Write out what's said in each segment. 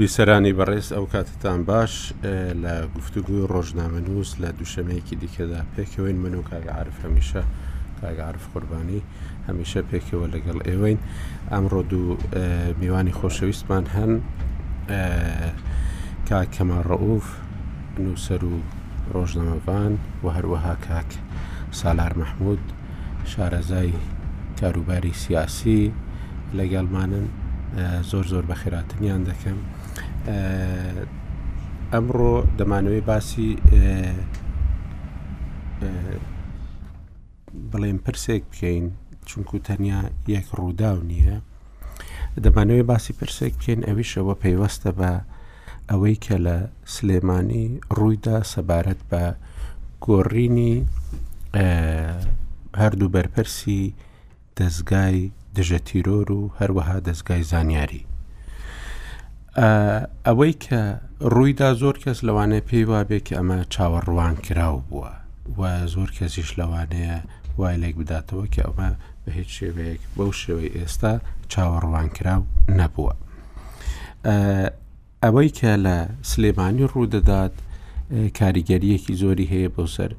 بیسەرانی بەڕێز ئەو کاتتان باش لە گفتوگوی ڕۆژنامە نووس لە دووشەمەیەکی دیکەدا پێکەوەین من و کاگە عرف هەمیشە کاگە عرف قوربانی هەمیشە پێکەوە لەگەڵ ئێوەین ئەمڕۆ دوو میوانی خۆشەویستمان هەن کاک کەما ڕەوف نووسەر و ڕۆژنەمەڤان و هەروەها کاک سالار مححمود شارەزای کاروباری سیاسی لەگەڵمانن زۆر زۆر بە خێراتنیان دەکەم ئەمڕۆ دەمانەوەی باسی بڵێن پرسێک بکەین چونکو تەنیا یەک ڕووداو نییە دەبانەوەی باسی پرسێک بکەین ئەویشەوە پەیوەستە بە ئەوەی کە لە سلێمانی ڕوویدا سەبارەت بە گۆڕینی هەردوو بەرپرسی دەزگای دژە تیرۆر و هەروەها دەزگای زانیاری ئەوەی کە ڕوویدا زۆر کەس لەوانەیە پێی وابێ کە ئەمە چاوەڕوان کراو بووە و زۆر کەسیش لەوانەیە وای لێک بداتەوە کە ئەمە بە هیچ شێوەیەک بەو شێوەی ئێستا چاوەڕوان کراو نەبووە. ئەوەی کە لە سلێمانی ڕوودەدات کاریگەریەکی زۆری هەیە بۆ سەر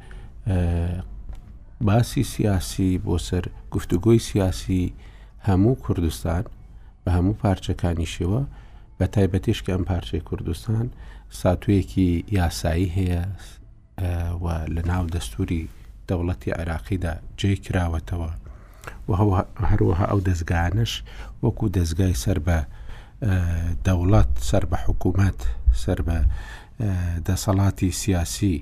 باسی سیاسی بۆ سەر گفتوگۆی سیاسی هەموو کوردستان بە هەموو پارچەکانی شێوە بە تایبەتیشکە ئەم پارچەی کوردستان ساتویەکی یاسایی هەیە و لە ناو دەستووری دەوڵەتی عێراقیدا جێی کراوەتەوە و هەروەها ئەو دەزگانش وەکو دەزگای سەر بە دەوڵەت سەر بە حکوومەت سەر بە دەسەڵاتی سیاسی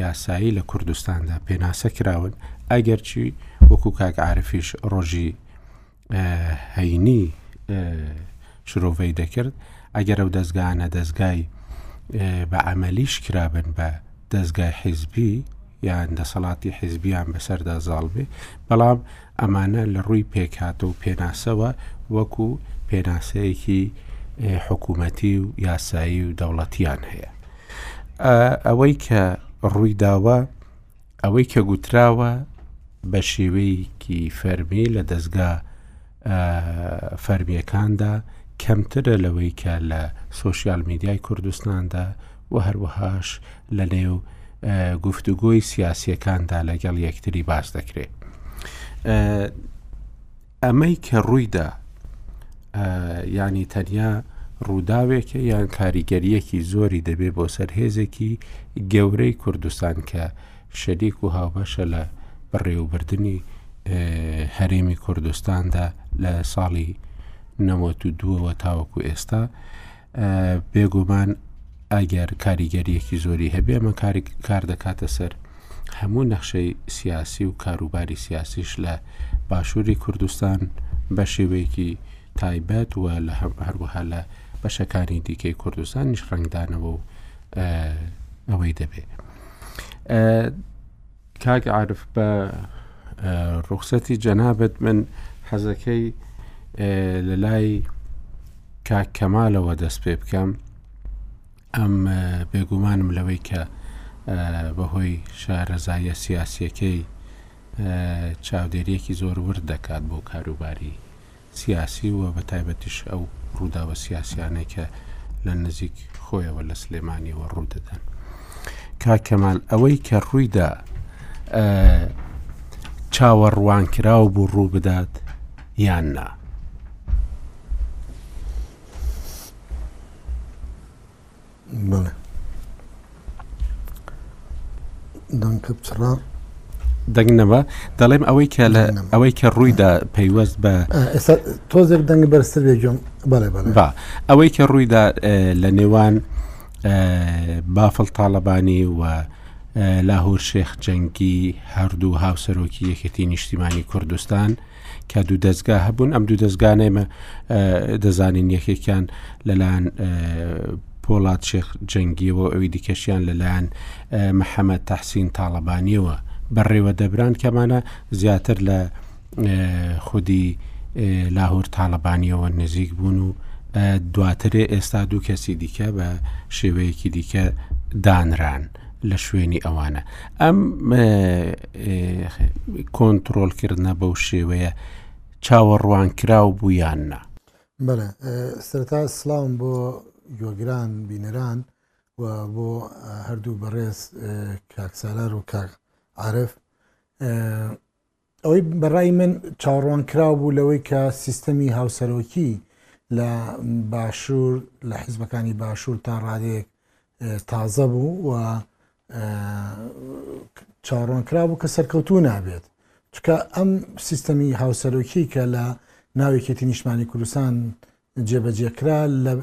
یاسایی لە کوردستاندا پێناسە کراون ئەگەرچی وەکو کاک عاعرفیش ڕۆژی هەینی شرۆڤەی دەکرد ئەگەر ئەو دەستگانە دەستگای بە عملیش کرابن بە دەستگای حیزبی یان دەسەڵاتی حیزبیان بەسەردا زاڵ بێ بەڵام ئەمانە لە ڕووی پێکهاتە و پێناسەوە وەکو پێناسەیەکی حکوومەتی و یاسایی و دەوڵەتیان هەیە ئەوەی کە ڕووی داوە ئەوەی کە گوتراوە بە شێوەیەکی فەرمی لە دەستگا فەرمیەکاندا کەمترە لەوەی کە لە سوۆسیال میدیای کوردستاندا و هەروەهاش لە نێو گفتوگۆی سیاسیەکاندا لەگەڵ یەکتری باس دەکرێت. ئەمەی کە ڕوویدا ئە یانی تەنیا ڕووداوێکە یان کاریگەریەکی زۆری دەبێ بۆ سەر هێزێکی گەورەی کوردستان کە شەریک و هاوبەشە لە بەڕێوەبردننی هەرێمی کوردستاندا لە ساڵی نەوە دووەوە تاوەکو ئێستا بێگومان ئەگەر کاریگەریەکی زۆری هەبێ ئەمە کار دەکاتە سەر هەموو نەخشەی سیاسی و کاروباری سیاسیش لە باشووری کوردستان بە شێوەیەکی تایبەت و لە هەروەها لە بەشەکانی دیکەی کوردستانیش ڕنگدانەوە و ئەوەی دەبێت. کاک عارف بە ڕوخسەتی جەنابت من حەزەکەی لە لای کاک کەمالەوە دەست پێ بکەم ئەم بێگومانم لەوەی کە بەهۆی شارەزایە سیاسیەکەی چاودێریەکی زۆر ورد دەکات بۆ کاروباری سیاسی و بە تایبەتیش ئەو ڕووداوە سیاسیانەی کە لە نزیک خۆیەوە لە سلێمانیەوە ڕوو دەدەن کا کەمال ئەوەی کە ڕوویدا چاوەڕوان کراو بوو ڕوو بدات یان نا بەڵێ دەنکە بچڕا دەنگ نەبە دەڵێم ئەوەی کە لە ئەوەی کە ڕوویدا پەیوەست بە تۆزێک دەنگ بەرزتر بێجم بەڵێ بە ئەوەی کە ڕوویدا لە نێوان بافڵ تاالبانی و لاهور شێخ جەنگی هەردوو هاوسەرۆکی یەکێتی نیشتیمانی کوردستان کە دوو دەستگا هەبوون ئەم دوو دەستگانێمە دەزانین یەکێکیان لەلاەن پۆڵات شێخ جەنگیەوە ئەوی دیکەشیان لەلایەن محەممەد تەحسین تاالبانیەوە بەڕێوە دەبران کەمانە زیاتر لە خودی لاهور تاالبانیەوە نزیک بوون و دواترێ ئێستا دوو کەسی دیکە بە شێوەیەکی دیکە دانران. لە شوێنی ئەوانە ئەم کۆنتترۆلکردە بەو شێوەیە چاوەڕوان کراو بوویان نا بەە سەرتا سلااوم بۆ گۆگران بینەران و بۆ هەردوو بەڕێز کاکسالار و کاک عرف ئەوەی بە ڕای من چاوەڕوانکراو بوو لەوەی کە سیستەمی هاوسەرۆکی لە باشوور لە حیزبەکانی باشوور تا ڕادێک تازە بوو و چاڕۆنکرا بوو کە سەرکەوتوو نابێت چکە ئەم سیستەمی هاوسەرۆکی کە لە ناوێکێتی نیشتمانی کوردستان جێبەجێکرا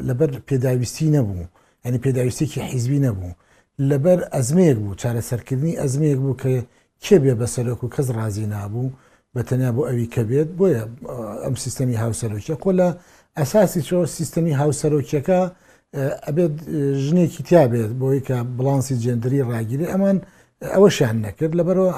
لەبەر پێداویستی نەبوو یانی پێداویستێکی حیزبی نەبوو لەبەر ئەزمەیەک بوو چارەسەرکردنی ئەزمەیەک بوو کە کێ بێ بە سەرۆک و کەس ڕازی نابوو بە تەنیا بۆ ئەوی کە بێت بۆیە ئەم سیستەمی هاوسەرۆکیە خۆ لە ئەساسی چۆ سیستەمی هاوسەرۆکیەکە ئەبێت ژنێکی تیا بێت بۆی کە بڵانسی جێندری ڕاگیری ئەمان ئەوەشیان نەکرد لەبەرەوە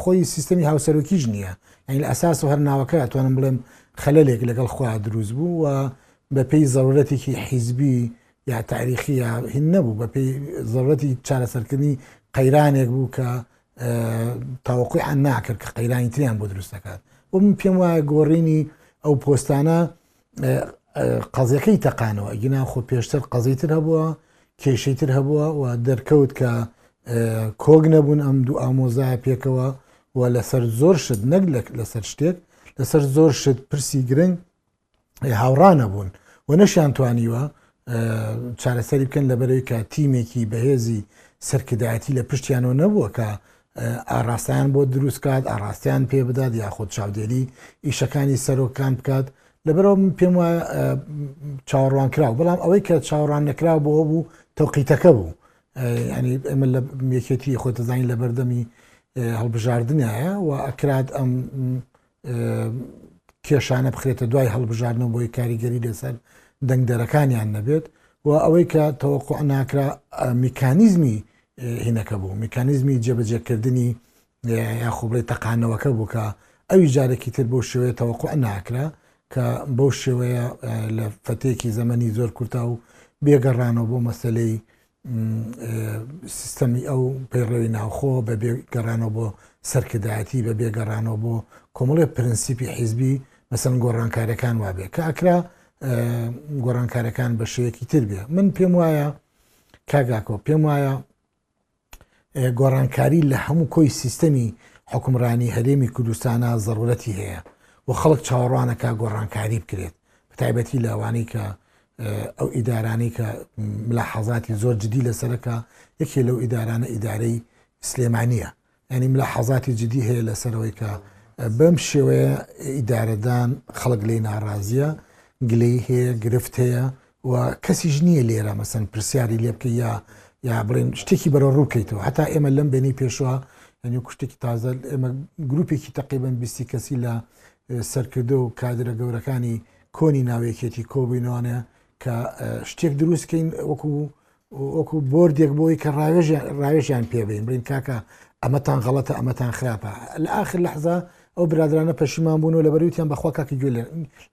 خۆی سیستەمی هاوسەرۆکیش نییە ئەین لە ئەساس و هەر ناوەکە ئەتوانم بڵێم خەلەلێک لەگەڵ خۆیا دروست بوو و بە پێی زەرورەتێکی حیزبی یا تاریخی یا هین نەبوو بە پێی زەرورەتی چارەسەرکردنی قەیرانێک بوو کە تاوەقۆی ئەن ناکرد کە قەیرانی تریان بۆ دروست دەکات و من پێم وایە گۆڕینی ئەو پۆستانە قەزیەکەی تەقانەوە گینا خۆ پێشتر قەزیتر هەبووە کێشەی تر هەبووە و دەرکەوت کە کۆک نەبوون ئەم دوو ئامۆزایە پێکەوە و لەسەر زۆر شت نەک لەسەر شتێک لەسەر زۆر شت پرسی گرنگ هاوڕانە بوون و نەشیان توانیوە چارەسەری بکەن لەبەرەوەی کە تیمێکی بەهێزی سەرکردایەتی لە پشتیانەوە نەبووە کە ئاراستەیان بۆ دروست کات، ئاراستەیان پێ بدات یاخود چاودێری ئیشەکانی سەرۆکان بکات لەبەرەوە من پێم وایە چاوەڕوان کراوە بەڵام ئەوەی کە چاوەڕان نەکراوە بۆ بوو تەوقیتەکە بوو ینی ئێمە لە یەکێتی خۆتەزانین لە بەردەمی هەڵبژاردنایە و ئەکرات ئەم کێشانە بخرێتە دوای هەڵبژاردنەوە بۆی کاریگەری لەسەر دەنگدەرەکانیان نەبێت و ئەوەی کە تەوەقع ناکرا میکانیزمی هینەکە بوو میکانیزمی جێبەجێکردنی یاخۆبڵی تەقانەوەکە بوو کە ئەوی جارێکی تر بۆ شێوەیە تەوەقع ناکرا کە بەو شێوەیە لە فەتێکی زەمەنی زۆر کورتا و بێگەڕانەوە بۆ مەسلەی سیستەمی ئەو پەیڕەوی ناوخۆ بە بێ گەڕانەوە بۆ سەرکردایەتی بە بێ گەڕانەوە بۆ کۆمەڵێ پرەنسیپی حیزبی مەسەن گۆڕانکارەکان وابێ کە ئەکرا گۆڕانکارەکان بە شێوەیەکی تر بێ من پێم وایە کاگاکۆ پێم وایە گۆڕانکاری لە هەموو کۆی سیستەمی حکومڕانی هەرێمی کوردستانە زەڕورەتی هەیە و خەڵک چاوەڕوانەکە گۆڕانکاری بکرێت بەتایبەتی لەوانەی کە ئەو ئیدارانەی کە ملا حەزاتی زۆر جدی لەسەرەکە یەکێ لەو ئیدارانە ئیدارەی سلێمانە ینی ملا حەزاتی جدی هەیە لەسەرەوەی کە بەم شێوەیە ئیدارەدان خەڵک لی ناڕازیە گلەی هەیە گرفت هەیە و کەسیش نییە لێرە مەسەن پرسیاری لێ بکە یا یا بڵێن شتێکی بەرە ڕووکەیتەوە هەتا ئێمە لەم بینی پێشوە ئەنی کوشتێکی تازە ئێمە گروپێکی تقریبن بیستی کەسی لە سەرکردە و کادرە گەورەکانی کۆنی ناو یەکێتی کۆبووینەوانە کە شتێک دروستکەین وەکو وەکو بردێک بۆی کە ڕاوێژیان پێبین بڵین کاکە ئەمەتان غڵەتە ئەمەتان خراپە لە آخر لەحزا ئەو برادرانە پەشیمان بوون و لە بەروتیان بەخوا کاکی گوێ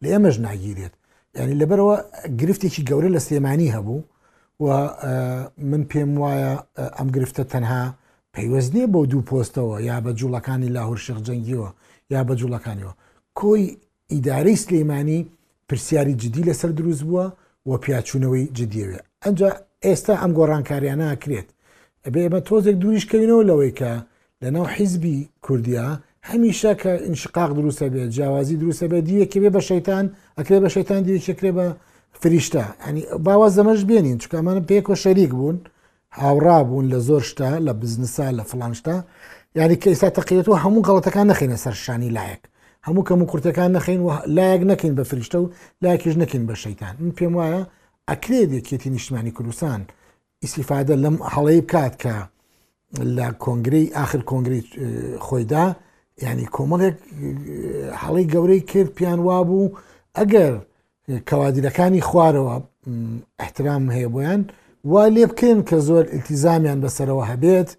لە ئێمەش ناگیرێت ینی لەبەرەوە گرفتێکی گەورە لە سلێمانی هەبوو و من پێم وایە ئەم گرفتە تەنها پەیوەست نیە بەو دوو پۆستەوە یا بە جوڵەکانی لاهور شێخ جەنگیەوە یا بە جوڵەکانیەوە کۆی ئیدارەی سلیمانی پرسیاری جدی لەسەر دروست بووە و پیاچوونەوەی جدیەوێ ئەجا ئێستا ئەم گۆڕانکاریانە کرێت ئەبێ ئێمە تۆزێک دووریش کەوینەوە لەوەی کە لەناو حیزبی کوردیا هەمیشە کە انشقاق دروستە بێت جیاوازی دروستە بێت دیوێکی بێ بە شەیتان ئەکرێ بە شەیتان دیوێکێکرێ بە فریشتە ئەنی باواز دەمەش بێنین چکەمانە پێکۆ شەریک بوون هاوڕا بوون لە زۆر شتە لە بزنسا لە فلان شتە یاری کە ئێستا تەقیێتەوە هەموو گەڵەتەکان نەخینە سەرشانی لایەک هەموو کەم و کورتەکان نەخین و لایەک نەکەین بە فریشتە و لاکیش نەکەین بە شەیتان من پێم وایە ئەکرێت یەکێتی نیشتمانی کوردستان ئیسیفادە لەم هەڵەی بکات کە لە کۆنگری آخر کۆنگری خۆیدا ینی کۆمەڵێک هەڵی گەورەی کرد پیان وابوو ئەگەر کەوادرەکانی خوارەوە احترام هەیە بۆیان وا لێ بکەن کە زۆر التیزامیان بەسەرەوە هەبێت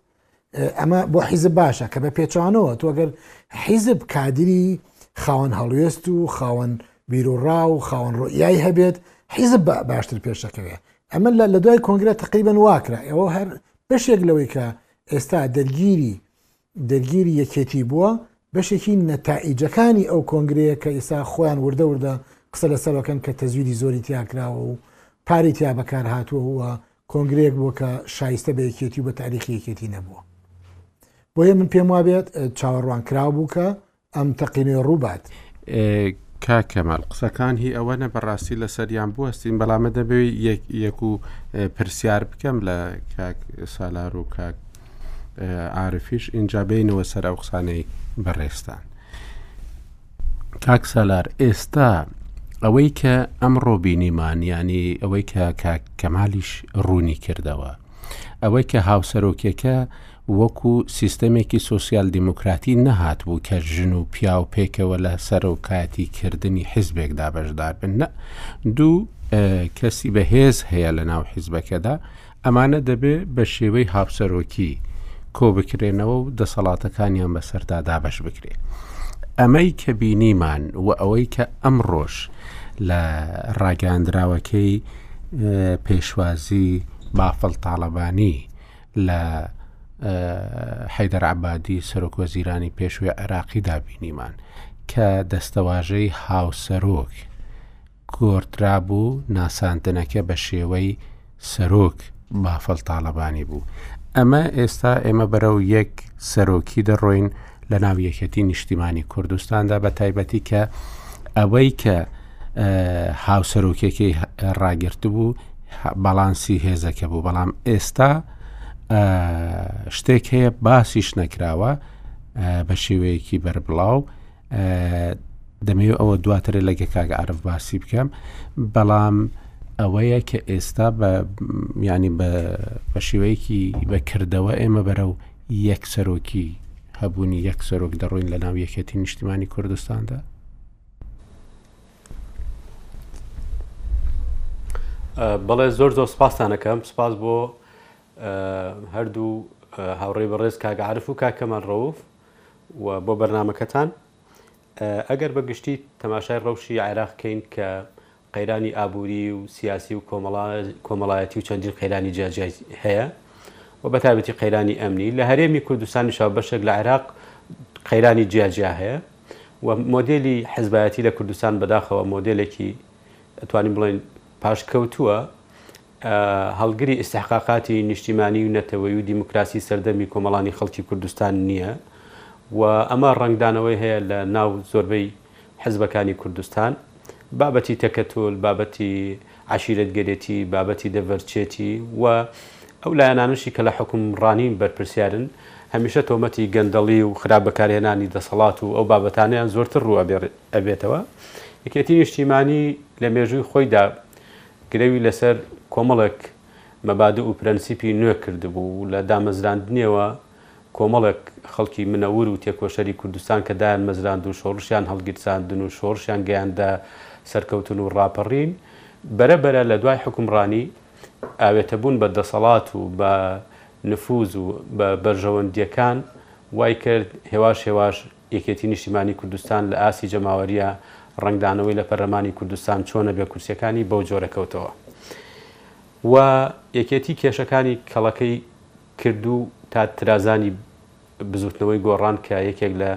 ئەمە بۆ حیزب باشە کە بە پێچوانەوە تۆگەر حیزب کادری خاوەن هەڵوێست و خاوەن بیرروڕا و خاوەن ڕۆیایی هەبێت حیزب بە باشتر پێشەکەوێت ئەمە لە لە دوای کۆنگرە تقریبن واکرا ئەوە هەر بەشێک لەوەی کە ئێستا دەرگیری دەرگیری یەکێتی بووە، بەشێکی نەتائیجەکانی ئەو کۆنگرەیە کە ئیستا خۆیان وردە وردە قسە لەسەر ئەکەن کە تەزویری زۆری تیا کراوە و پارەی تیا بەکار هاتووە و کۆنگرەیەک بووە کە شایستە بە یەکێتی و بە تاریخی یەکێتی نەبووە بۆیە من پێم وابێت چاوەڕوان کراو بوو کە ئەم تەقینەوە ڕووبات. کاک کەمال قسەکان هی ئەوەنە بەڕاستی لەسەریان بوەستین بەڵامە دەبێت یەک و پرسیار بکەم لە کاک سالار و کاک عاعرفیش اینجا بینەوە سەر ئەو قسانەی بەڕێستان کاک سالار ئێستا ئەوەی کە ئەم ڕۆبینیمان ینی ئەوەی کە کاک کەمالیش ڕوونی کردەوە ئەوەی کە هاوسەرۆکیەکە وەکو سیستەمێکی سوسیال دیموکراتی نەهات بوو کە ژن و پیاو پێکەوە لە سەرۆکایەتی کردنی حیزبێک دابەشدار بن نە دوو کەسی بەهێز هەیە لە ناو حیزبەکەدا ئەمانە دەبێ بە شێوەی هاوسەرۆکی کۆ بکرێنەوە و دەسەڵاتەکانیان بەسەردا دابش بکرێ. ئەمەی کە بینیمان و ئەوەی کە ئەمڕۆژ لە ڕاگەاندراوەکەی پێشوازی بافڵ تاڵەبانی لە حەیدەر عەبادی سەرۆک وەزیرانی پێشوی عێراقی دابینیمان کە دەستەواژەی هاوسەرۆک گۆرترا بوو ناساندنەکە بە شێوەی سەرۆک بافڵ تاالبانی بوو ئەمە ئێستا ئێمە بەرەو یەک سەرۆکی دەڕۆین لە ناو یەکەتی نیشتیمانی کوردستاندا بە تایبەتی کە ئەوەی کە هاوسەرۆکێکی ڕاگررتبوو باڵانسی هێزەکە بوو بەڵام ئێستا شتێک هەیە باسیش نەکراوە بە شێوەیەکی بەربڵاو دەمەوێت ئەوە دواترە لەگە کاگە عرف باسی بکەم بەڵام ئەوەیە کە ئێستا بە ینی بە شێوەیەکی بەکردەوە ئێمە بەرە و یەک سەرۆکی هەبوونی یەک سەرۆک دەڕۆین لە ناو یەکێتی نیشتیمانی کوردستاندا بەڵێ زۆر زۆر سپاسانەکەم سپاس بۆ هەردوو هاوڕێ بەڕێز کاگەعاعرف و کاکەمان ڕەوف و بۆ بەرنمەکەتان ئەگەر بە گشتی تەماشای ڕەوشی عێراق کەین کە قەیرانی ئابووری و سیاسی و کۆمەڵایەتی و چەندین قەیرانی جیاجیای هەیە و بەتایبەتی قەیرانی ئەمنی لە هەرێمی کوردستانیش و بەشێک لە عێراق قەیرانی جیاجیا هەیە و مۆدێلی حزبایەتی لە کوردستان بەداخەوە مۆدێلێکی ئەتوانین بڵێن پاشکەوتووە هەڵگری ئیستحقاقاتی نیشتیمانی و نەتەوەی و دیموکراسی سەردەمی کۆمەڵانی خەڵکی کوردستان نییە و ئەمە ڕەنگدانەوەی هەیە لە ناو زۆربەی حزبەکانی کوردستان. بابەتی تەکەتول، بابەتی عەشیرەتگەرێتی، بابەتی دەڤەرچێتی و ئەو لایەنانەشی کە لە حوکمڕانی بەرپرسیارن، هەمیشە تۆمەتی گەندەڵی و خراپ بەکارهێنانی دەسەڵات و ئەو بابەتانەیان زۆرتر ڕوو ئەبێتەوە. یەکێتی نیشتیمانی لە مێژووی خۆیدا گرەوی لەسەر کۆمەڵێک مەبادئ و پرەنسیپی نوێ کردبوو و لە دامەزراندنیەوە کۆمەڵێک خەڵکی منەور و تێکۆشەری کوردستان کە دایانمەزراند و شۆڕشیان هەڵگیرساندن و شۆڕشیان گەیاندە سەرکەوتن و ڕاپەڕین بەرە بەرە لە دوای حوکمڕانی ئاوێتەبوون بە دەسەڵات و بە نفوز و بە بەرژەوەندیەکان وای کرد هێواش هێواش یەکێتی نیشتیمانی کوردستان لە ئاستی جەماوەریە ڕەنگدانەوەی لە پەرلەمانی کوردستان چۆنە بێ کورسیەکانی بەو جۆرە کەوتەوە و یەکێتی کێشەکانی کەڵەکەی کرد و تا ترازانی بزوتنەوەی گۆڕان کە یەکێک لە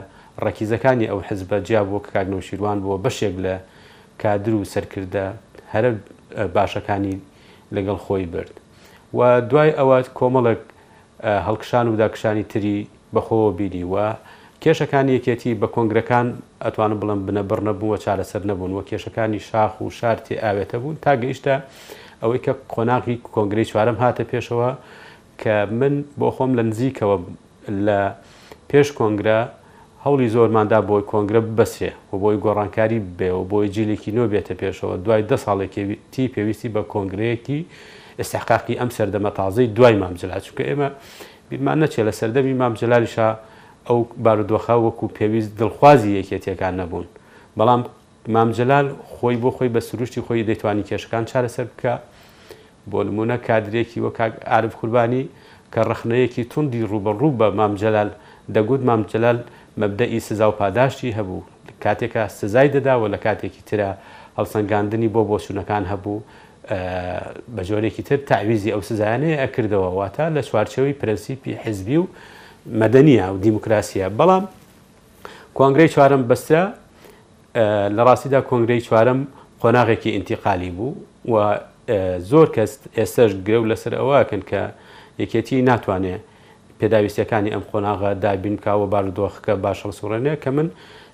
ڕەکیزەکانی ئەو حزبە جیا بووە کە کاک نەوشیروان بووە بەشێک لە کادر و سەرکردە هەرە باشەکانی لەگەڵ خۆی برد و دوای ئەوە کۆمەڵێک هەڵکشان و داکشانی تری بەخۆوە بیری و کێشەکانی یەکێتی بە کۆنگرەکان ئەتوانم بڵێم بنەبڕ نەبوون و چارەسەر نەبوون و کێشەکانی شاخ و شار تێ ئاوێتە بوون تا گەیشتە ئەوەی کە قۆناغی کۆنگرەی چوارەم هاتە پێشەوە کە من بۆ خۆم لە نزیکەوە لە پێش کۆنگرە هەوڵی زۆرمان دا بۆی کۆنگرە ببەسرێ و بۆی گۆڕانکاری بێ و بۆی جیلێکی نۆ بێتە پێشەوە دوای دە ساڵێکێتی پێویستی بە کۆنگرەیەکی ئستحقاقی ئەم سەردەمە تازەی دوای مام جلال چونکە ئێمە بیرمان نەچێ لە سەردەمی مام جەلالیشا ئەو بارودۆخە وەکوو پێویست دڵخوازی یەکێتییەکان نەبوون، بەڵام مام جەلال خۆی بۆ خۆی بە سرووشتی خۆی دەیتوانی کێشەکان چارەسەر بکا، بۆ نموونە کادرێکی وەک کاک عارف قوربانی کە ڕەخنەیەکی توندی ڕووبەڕوو بە مام جەلال دەگوت، مام جەلال مەبدەئی سزا و پاداشتی هەبوو، کاتێکا سزای دەدا و لە کاتێکی ترا هەڵسەنگاندنی بۆ بۆچوونەکان هەبوو، بە جۆرێکی تر تەعویزی ئەو سزایانەی ئەکردەوە، واتە لە چوارچێوەی پرەنسیپی حزبی و مەدەنییە و دیموکراسییە. بەڵام کۆنگرەی چوارەم بەسترا، لە ڕاستیدا کۆنگرەی چوارەم قۆناغێکی ئینتیقالی بوو و زۆر کەس ئێستەش گرەو لەسەر ئەوە ئەکەن کە یەکێتی ناتوانێ پێداویستیەکانی ئەم قۆناغە دابین بکا و بارودۆخەکە باش هەڵسوڕێنێ کە من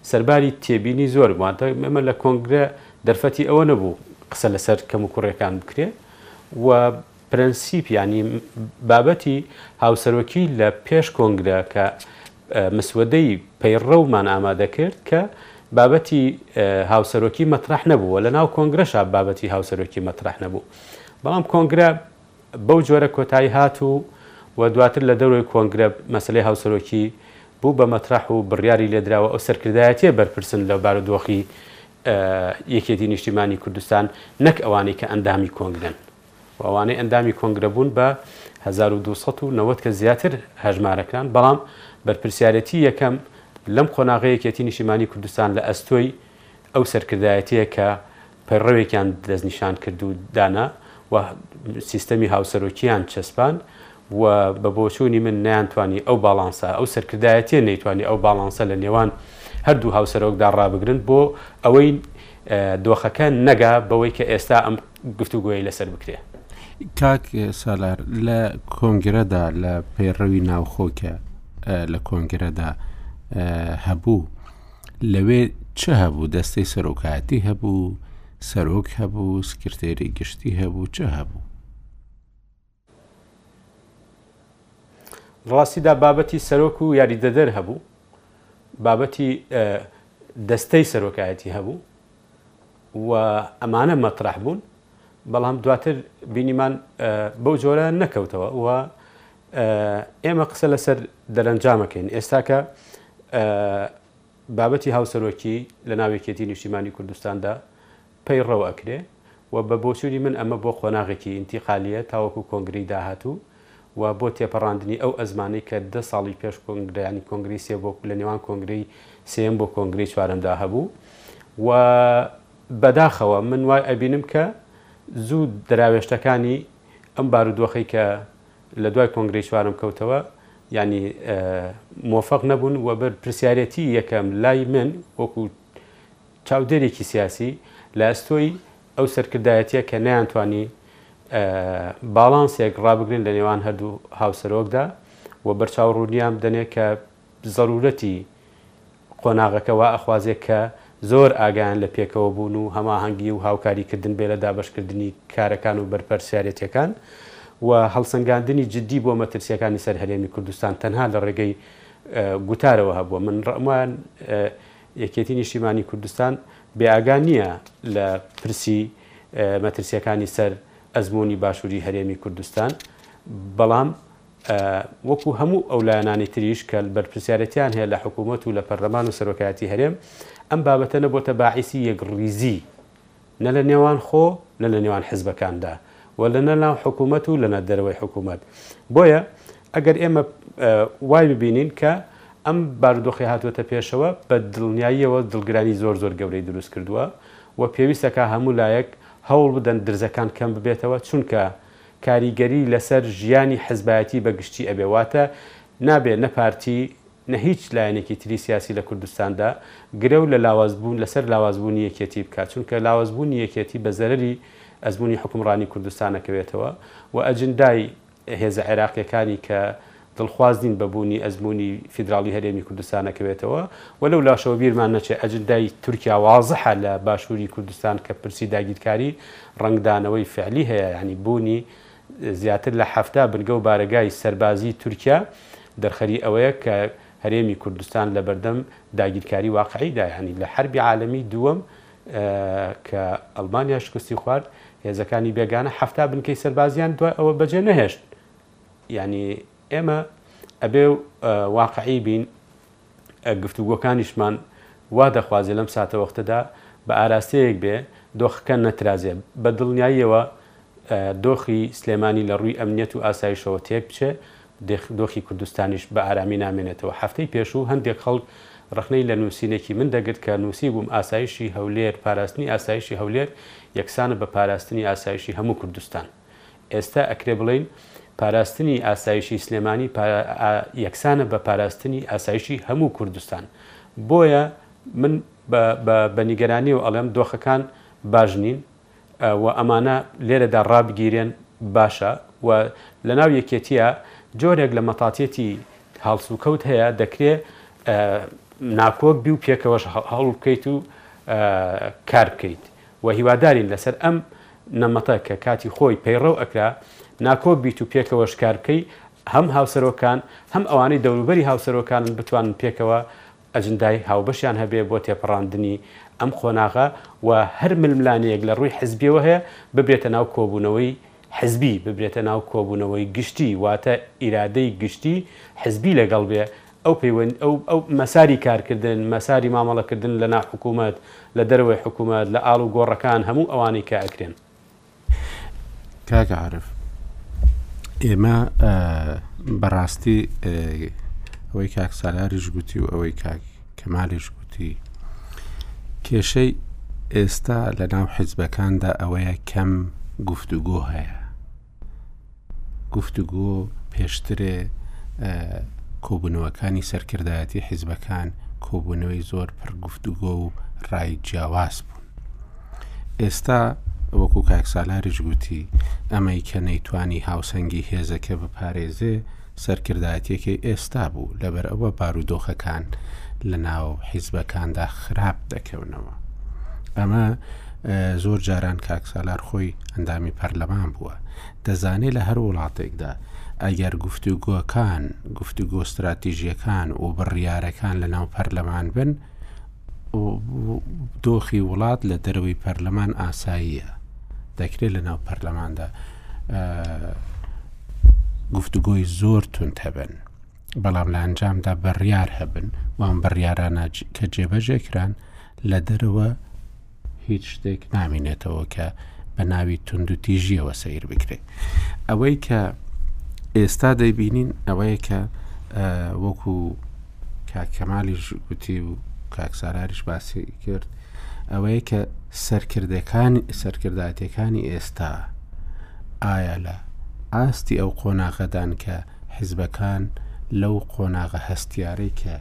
سەرباری تێبینی زۆرم واتە ئێمە لە کۆنگرە دەرفەتی ئەوە نەبوو قسە لەسەر کەموکوڕیەکان بکرێ و پرەنسیپ یانی بابەتی هاوسەرۆکی لە پێش کۆنگرە کە مسودەی پەیڕەومان ئامادە کرد کە بابەتی هاوسەرۆکی مەترەح نەبووە لە ناو کۆنگرەشا بابەتی هاوسەرۆکی مەترەح نەبوو بەڵام کۆنگرە بەو جۆرە کۆتایی هات و و دواتر لە دەورۆی کۆنگرە مەسەلەی هاوسەرۆکی بوو بە مەترەح و بڕیاری لێ درا و ئەو سەرکردایەتیە بەرپرسن لە بارودۆخی یەکێتی نیشتیمانی کوردستان نەک ئەوانەی کە ئەندامی کۆنگرەن و ئەوانەی ئەندامی کۆنگرە بوون بە هەزار و دوو سەد و نەوەد کەس زیاتر هەژمارە کران بەڵام بەرپرسیارێتی یەکەم لەم قۆناغە یەکێتی نیشتیمانی کوردستان لە ئەستۆی ئەو سەرکردایەتیە کە پەیڕەوێکیان دەستنیشان کرد و دانا و سیستەمی هاوسەرۆکیان چەسپان و بە بۆچوونی من نەیانتوانی ئەو باڵانسە ئەو سەرکردایەتیە نەیتوانی ئەو باڵانسە لە نێوان هەردوو هاوسەرۆکدا ڕابگرن بۆ ئەوەی دۆخەکە نەگا بەوەی کە ئێستا ئەم گفتوگۆی لەسەر بکرێ. کاک سالار لە کۆنگرەدا لە پەیڕەوی ناوخۆکە لە کۆنگرەدا هەبوو. لەوێ چ هەبوو دەستەی سەرۆکایەتی هەبوو سەرۆک هەبوو سکرتێری گشتی هەبوو چ هەبوو ڕاستیدا بابەتی سەرۆک و یاریدەدەر هەبوو بابەتی دەستەی سەرۆکایەتی هەبوو و ئەمانە مەترەح بوون بەڵام دواتر بینیمان بەو جۆرە نەکەوتەوە و ئێمە قسە لەسەر دەرەنجامەکەین ئێستاکە بابەتی هاوسەرۆکی لە ناوێکێتی نیشتیمانی کوردستاندا پەیڕەو ئەکرێ و بە بۆچووری من ئەمە بۆ قۆناغێکی ئینتیقالیە تاوەکو کۆنگری داهاتوو و بۆ تێپەڕاندنی ئەو ئەزمانەی کە دە ساڵی پێش کۆنگرەیانی کۆنگرەی سێ بۆ لە نێوان کۆنگرەی سێیەم بۆ کۆنگرەی چوارەمدا هەبوو و بەداخەوە من وای ئەبینم کە زوو دەراوێشتەکانی ئەم بارودۆخەی کە لە دوای کۆنگرەی چوارم کەوتەوە ینی مۆفق نەبوون و بەر پرسیارەتی یەکەم لای من وەکو چاودێرێکی سیاسی لە ئەستۆی ئەو سەرکردایەتیە کە نەیانتوانی باڵانسێک ڕابگرن لە نێوان هەردوو هاوسەرۆکدا و بەرچاو ڕوونیان بدەنێ کە زەرورەتی قۆناغەکە وا ئەخوازێ کە زۆر ئاگایان لە پێکەوە بوون و هەماهەنگی و هاوکاری کردن بێ لە دابەشکردنی کارەکان و بەرپەرسیارێتیەکان و هەڵسەنگاندنی جدی بۆ مەترسیەکانی سەر هەرێمی کوردستان تەنها لە ڕێگەی گوتارەوە هەبووە من ڕەموان یەکێتی نیشتیمانی کوردستان بێ ئاگا نییە لە پرسی مەترسیەکانی سەر ئەزموونی باشووری هەرێمی کوردستان، بەڵام وەکو هەموو ئەو لایەنانی تریش کە بەرپرسیارێتیان هەیە لە حکوومەت و لە پەرلەمان و سەرۆکایەتی هەرێم، ئەم بابەتە نەبۆتە باعیسی یەکڕیزی نە لە نێوان خۆ نە لە نێوان حزبەکاندا و لە نە ناو حکوومەت و لە نە دەرەوەی حکوومەت. بۆیە ئەگەر ئێمە وای ببینین کە ئەم بارودۆخی هاتووەتە پێشەوە بە دڵنیاییەوە دڵگرانی زۆر زۆر گەورەی دروست کردووە و پێویستە کە هەموو لایەک هەوڵ بدەن درزەکان کەم ببێتەوە چونکە کاریگەری لە سەر ژیانی حزبایەتی بە گشتی ئەبێ واتە نابێ نە پارتی نە هیچ لایەنێکی تری سیاسی لە کوردستاندا گرەو لە لاوازبوون لەسەر لاوازبوونی یەکێتی بکات، چونکە لاوازبوونی یەکێتی بە زەرەری ئەزموونی حوکمڕانی کوردستان ئەکەوێتەوە و ئەجندای هێزە عێراقییەکانی کە دڵخواز نین بە بوونی ئەزموونی فیدراڵی هەرێمی کوردستان ئەکەوێتەوە و لەو لاشەوە بیرمان نەچێ ئەجندای تورکیا وازحە لە باشووری کوردستان کە پرسی داگیرکاری ڕەنگدانەوەی فعلی هەیە یانی بوونی زیاتر لە حەفتا بنگە و بارەگای سەربازیی تورکیا دەرخەری ئەوەیە کە هەرێمی کوردستان لە بەردەم داگیرکاری واقعیدا یانی لە حەربی عالەمی دووەم کە ئەڵمانیا شکستی خوارد هێزەکانی بێگانە حەفتا بنکەی سەربازیان دوای ئەوە بەجێ نەهێشت یانی ئێمە ئەبێ واقعی بین، گفتوگۆکانیشمان وا دەخوازێ لەم ساتەوەختەدا بە ئاراستەیەک بێ دۆخەکە نەترازێ، بە دڵنیاییەوە دۆخی سلێمانی لە ڕووی ئەمنیەت و ئاسایشەوە تێک بچێ، دۆخی کوردستانیش بە ئارامی نامێنێتەوە. هەفتەی پێشوو هەندێک خەڵک ڕەخنەی لە نووسینێکی من دەگرت کە نووسیبووم ئاسایشی هەولێر، پاراستنی ئاسایشی هەولێر یەکسانە بە پاراستنی ئاسایشی هەموو کوردستان. ئێستا ئەکرێ بڵێین پاراستنی ئاسایشی سلێمانی یەکسانە بە پاراستنی ئاسایشی هەموو کوردستان بۆیە من بە نیگەرانیەوە ئەڵێم دۆخەکان باش نین و ئەمانە لێرەدا ڕابگیرێن باشە و لە ناو یەکێتیە جۆرێک لە مەتاتێتی هەڵسوکەوت هەیە دەکرێ ناکۆک بی و پێکەوەش هەڵ بکەیت و کار بکەیت و هیوادارین لەسەر ئەم نەمەتە کە کاتی خۆی پەیڕەو ئەکرا ناکۆک بیت و پێکەوەش کار بکەی هەم هاوسەرۆکان هەم ئەوانەی دەوروبەری هاوسەرۆکانن بتوانن پێکەوە ئەجندای هاوبەشیان هەبێ بۆ تێپەڕاندنی ئەم قۆناغە و هەر ململانێیەک لە ڕووی حزبیەوە هەیە ببرێتە ناو کۆبوونەوەی حزبی ببرێتە ناو کۆبوونەوەی گشتی واتە ئیرادەی گشتی حزبی لەگەڵ بێ ئەو پەیوەند ئەو ئەو مەساری کارکردن، مەساری مامەڵەکردن لە ناو حکوومەت، لە دەرەوەی حکوومەت، لە ئاڵ و گۆڕەکان، هەموو ئەوانەی کە ئەکرێن. کاک عارف ئێمە بەڕاستی ئەوەی کاک سالاریش گوتی و ئەوەی کاک کەمالیش گوتی کێشەی ئێستا لە ناو حیزبەکاندا ئەوەیە کەم گفتوگۆ هەیە. گفتوگۆ پێشترێ کۆبوونەوەکانی سەرکردایەتی حیزبەکان کۆبوونەوەی زۆر پڕ گفتوگۆ و ڕای جیاواز بوون ئێستا وەکو کاکسالاری ژگوتی ئەمەی کە نەیتوانی هاوسەنگی هێزەکە بپارێزێ سەرکردایەتیەکەی ئێستا بوو، لەبەر ئەوە بارودۆخەکان لە ناو حیزبەکاندا خراپ دەکەونەوە. ئەمە زۆر جاران کاک سالار خۆی ئەندامی پەرلەمان بووە، دەزانێت لە هەر وڵاتێکدا ئەگەر گفتوگۆکان گفتوگۆ ستراتیژیەکان و بڕیارەکان لە ناو پەرلەمان بن، دۆخی وڵات لە دەرەوەی پەرلەمان ئاساییە دەکرێت لە ناو پەرلەماندا گفتوگۆی زۆر تونند هەبن بەڵام لە ئەنجامدا بڕیار هەبن وان بڕیارانە کە جێبەجێکران لە دەرەوە هیچ شتێک نامینێتەوە کە بە ناوی تونند و تیژیەوە سیر بکرێت ئەوەی کە ئێستا دەیبینین ئەوەیە کە وەکو کاکەمالیش گوتی و کاکساراریش باسی کرد ئەوەیە کە سەرکردەکانی سەرکرداتەکانی ئێستا ئایا لە ئاستی ئەو قۆناغەدان کە حیزبەکان لەو قۆناغە هەستیارەی کە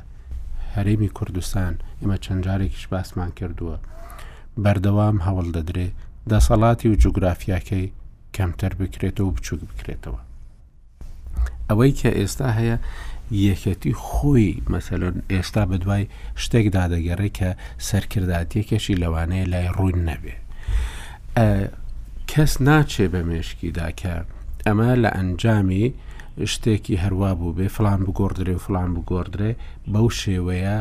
هەرێمی کوردستان ئێمە چەند جارێکیش باسمان کردووە بەردەوام هەوڵ دەدرێ دەسەڵاتی و جوگرافیاکەی کەمتر بکرێتەوە و بچووک بکرێتەوە ئەوەی کە ئێستا هەیە یەکەتی خۆی مەسەلەن ئێستا بەدوای شتێکدا دەگەڕێ کە سەرکرداتیەکەشی لەوانەیە لای ڕوون نەبێ ئە کەس ناچێ بە مێشکی دا کە ئەمە لە ئەنجامی شتێکی هەروا بووبێ فلان بگۆڕدرێ و فلان بگۆڕدرێ بەو شێوەیە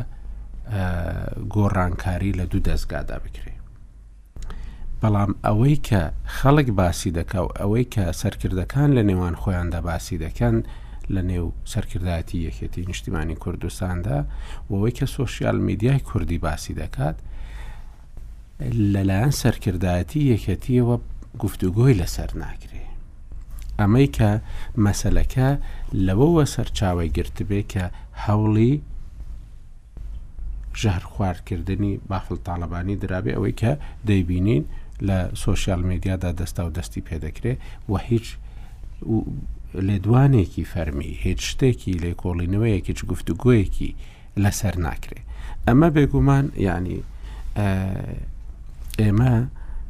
گۆڕانکاری لە دوو دەستگادا بکرێ بەڵام ئەوەی کە خەڵک باسی دەکا و ئەوەی کە سەرکردەکان لە نێوان خۆیاندا باسی دەکەن لە نێو سەرکردایەتی یەکێتی نیشتیمانی کوردستاندا وەوەی کە سوۆسیال میدیای کوردی باسی دەکات لەلایەن سەرکردایەتی یەکێتیەوە گفتوگۆی لەسەر ناکرێ ئەمەی کە مەسلەکە لەوەوە سەرچاوی گرتبێ کە هەوڵی ژەهر خواردکردنی بافل تاالبانی درابێ ئەوەی کە دەیبینین لە سوۆسیال میدیادا دەستا و دەستی پێدەکرێ و هیچ لێدوانێکی فەرمی هیچ شتێکی لێکۆڵینەوەیەکیچ گفتوگویەکی لەسەر ناکرێ ئەمە بێگومان ینی ئێمە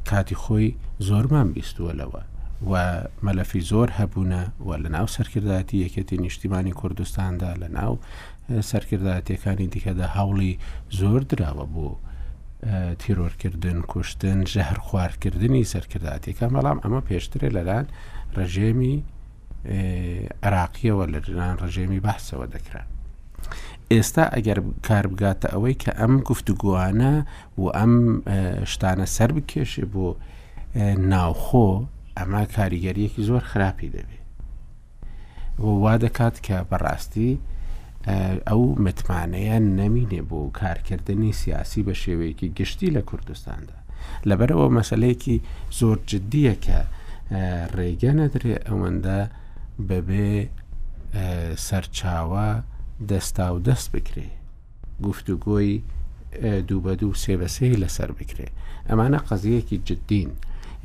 کاتی خۆی زۆرمان بیستووە لەوە و مەلەفی زۆر هەبوونە و لە ناو سەرکردایەتی یەکێتی نیشتیمانی کوردستاندا لە ناو سەرکردایەتەکانی دیکەدا هەوڵی زۆر دراوە بۆ تیرۆرکردن کوشتن ژەهر خوارکردنی سەرکرداتەکان بەڵام ئەمە پێشترێ لەلاەن ڕژێمی عێراقیەوە لە لەلایەن ڕژێمی بەحسەوە دەکرا. ئێستا ئەگەر کار بگاتە ئەوەی کە ئەم گفتوگووانە و ئەم شتانە سەر بکێشێ بۆ ناوخۆ ئەمە کاریگەریەکی زۆر خراپی دەبێت وا دەکات کە بەڕاستی ئەو متمانەیە نەمینێ بۆ کارکردنی سیاسی بە شێوەیەکی گشتی لە کوردستاندا لەبەرئەوە مەسەلەیەکی زۆر جددیە کە ڕێگە نەدرێ ئەوەندە بەبێ سەرچاوە دەستا و دەست بکرێ گفتوگۆی دوو بە دوو سێ بەسێ لەسەر بکرێ ئەمانە قەزیەکی جددین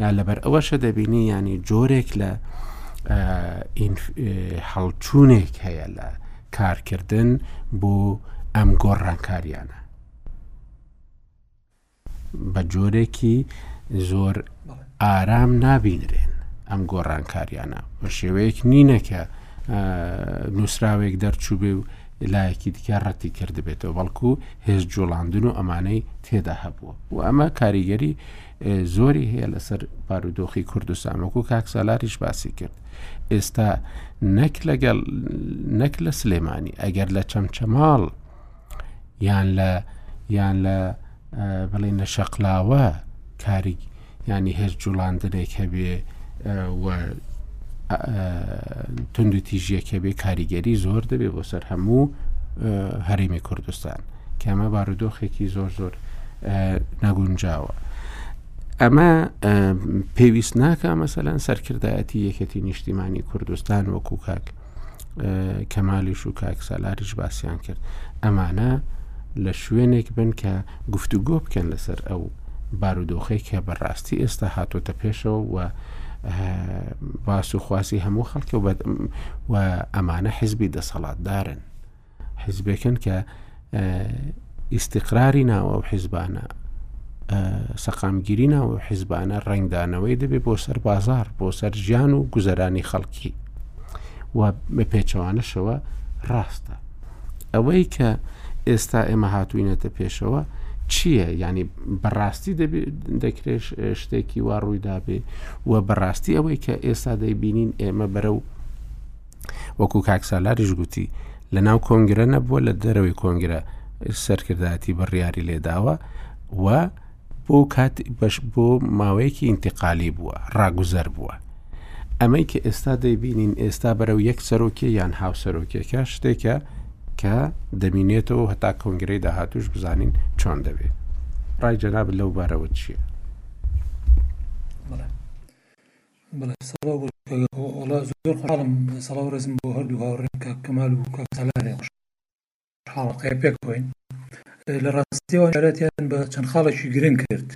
یا لەبەر ئەوەشە دەبینی ینی جۆرێک لە هەڵچوونێک هەیە لە کارکردن بۆ ئەم گۆڕانکاریانە بە جۆرێکی زۆر ئارام نابینرێن ئەم گۆڕانکاریانە بە شێوەیەک نینە کە نووسراوێک دەرچوو بێ و لایەکی دیکە ڕەتی کردبێتەوە بەڵکو هێز جوڵاندن و ئەمانەی تێدا هەبووە و ئەمە کاریگەری زۆری هەیە لەسەر بارودۆخی کوردستان وەکو کاکسالاریش باسی کرد ئێستا نەک لەگەڵ نەک لە سلێمانی ئەگەر لە چەمچەماڵ یان لە یان لە بڵێن لە شەقلاوە کاری ینی هەر جوڵاندنێک هەبێ تونند تیژیەک هەبێ کاریگەری زۆر دەبێ بۆ سەر هەموو هەرێمی کوردستان کەمە بارودۆخێکی زۆر زۆر نەگونجاوە. ئەمە پێویست ناکە مەسەەن سەرکردایەتی یەکەتی نیشتیمانی کوردستان وەکو کاک کەمالیش و کاکسالاریش باسییان کرد ئەمانە لە شوێنێک بن کە گفتوگۆ بکەن لەسەر ئەو بارودۆخی کە بەڕاستی ئێستا هاتۆتە پێشەوە و باس و خواسی هەموو خەڵکە و ئەمانە حزبی دەسەڵاتدارن حیزبێکن کە ئیسیقراری ناوە و حیزبانە سەقامگیری ناوە و حیزبانە ڕنگدانەوەی دەبێت بۆ سەر بازار بۆ سەر ژیان و گوزەرانی خەڵکی و بە پێچەوانەشەوە ڕاستە ئەوەی کە ئێستا ئێمە هاتوینەتە پێشەوە چییە ینی بەڕاستی دەکرێت شتێکی وا ڕوویدابێ و بەڕاستی ئەوەی کە ئێستا دەیبینین ئێمە بەرە و وەکو کاک سالاریش گوتی لە ناو کۆنگرە نەبووە لە دەرەوەی کۆنگرە سەرکردایەتی بڕیاری لێداوە و بۆ کات بەش بۆ ماوەیەکی ئینتقالی بووە ڕاگوزەر بووە ئەمەی کە ئێستا دەیبینین ئێستا بەرەو یەک سەرۆکی یان هاوسەرۆکیەکە شتێکە کە دەمینێتەوە هەتا کۆنگرەی داهاتوش بزانین چۆن دەبێت ڕای جەناب لەو بارەوە چییە؟ بەڵێ سڵاو بۆ تۆ کاک ئاکۆ. وەڵا زۆر خۆشحاڵم سڵاو ڕێزم بۆ هەردوو هاوڕێم کاک کەمال و کاک سالار هەیە خۆشحاڵم قەیە پێکەوەین لە ڕاستیەوە ئەمیراتیان بە چەند خاڵێکی گرنگ کرد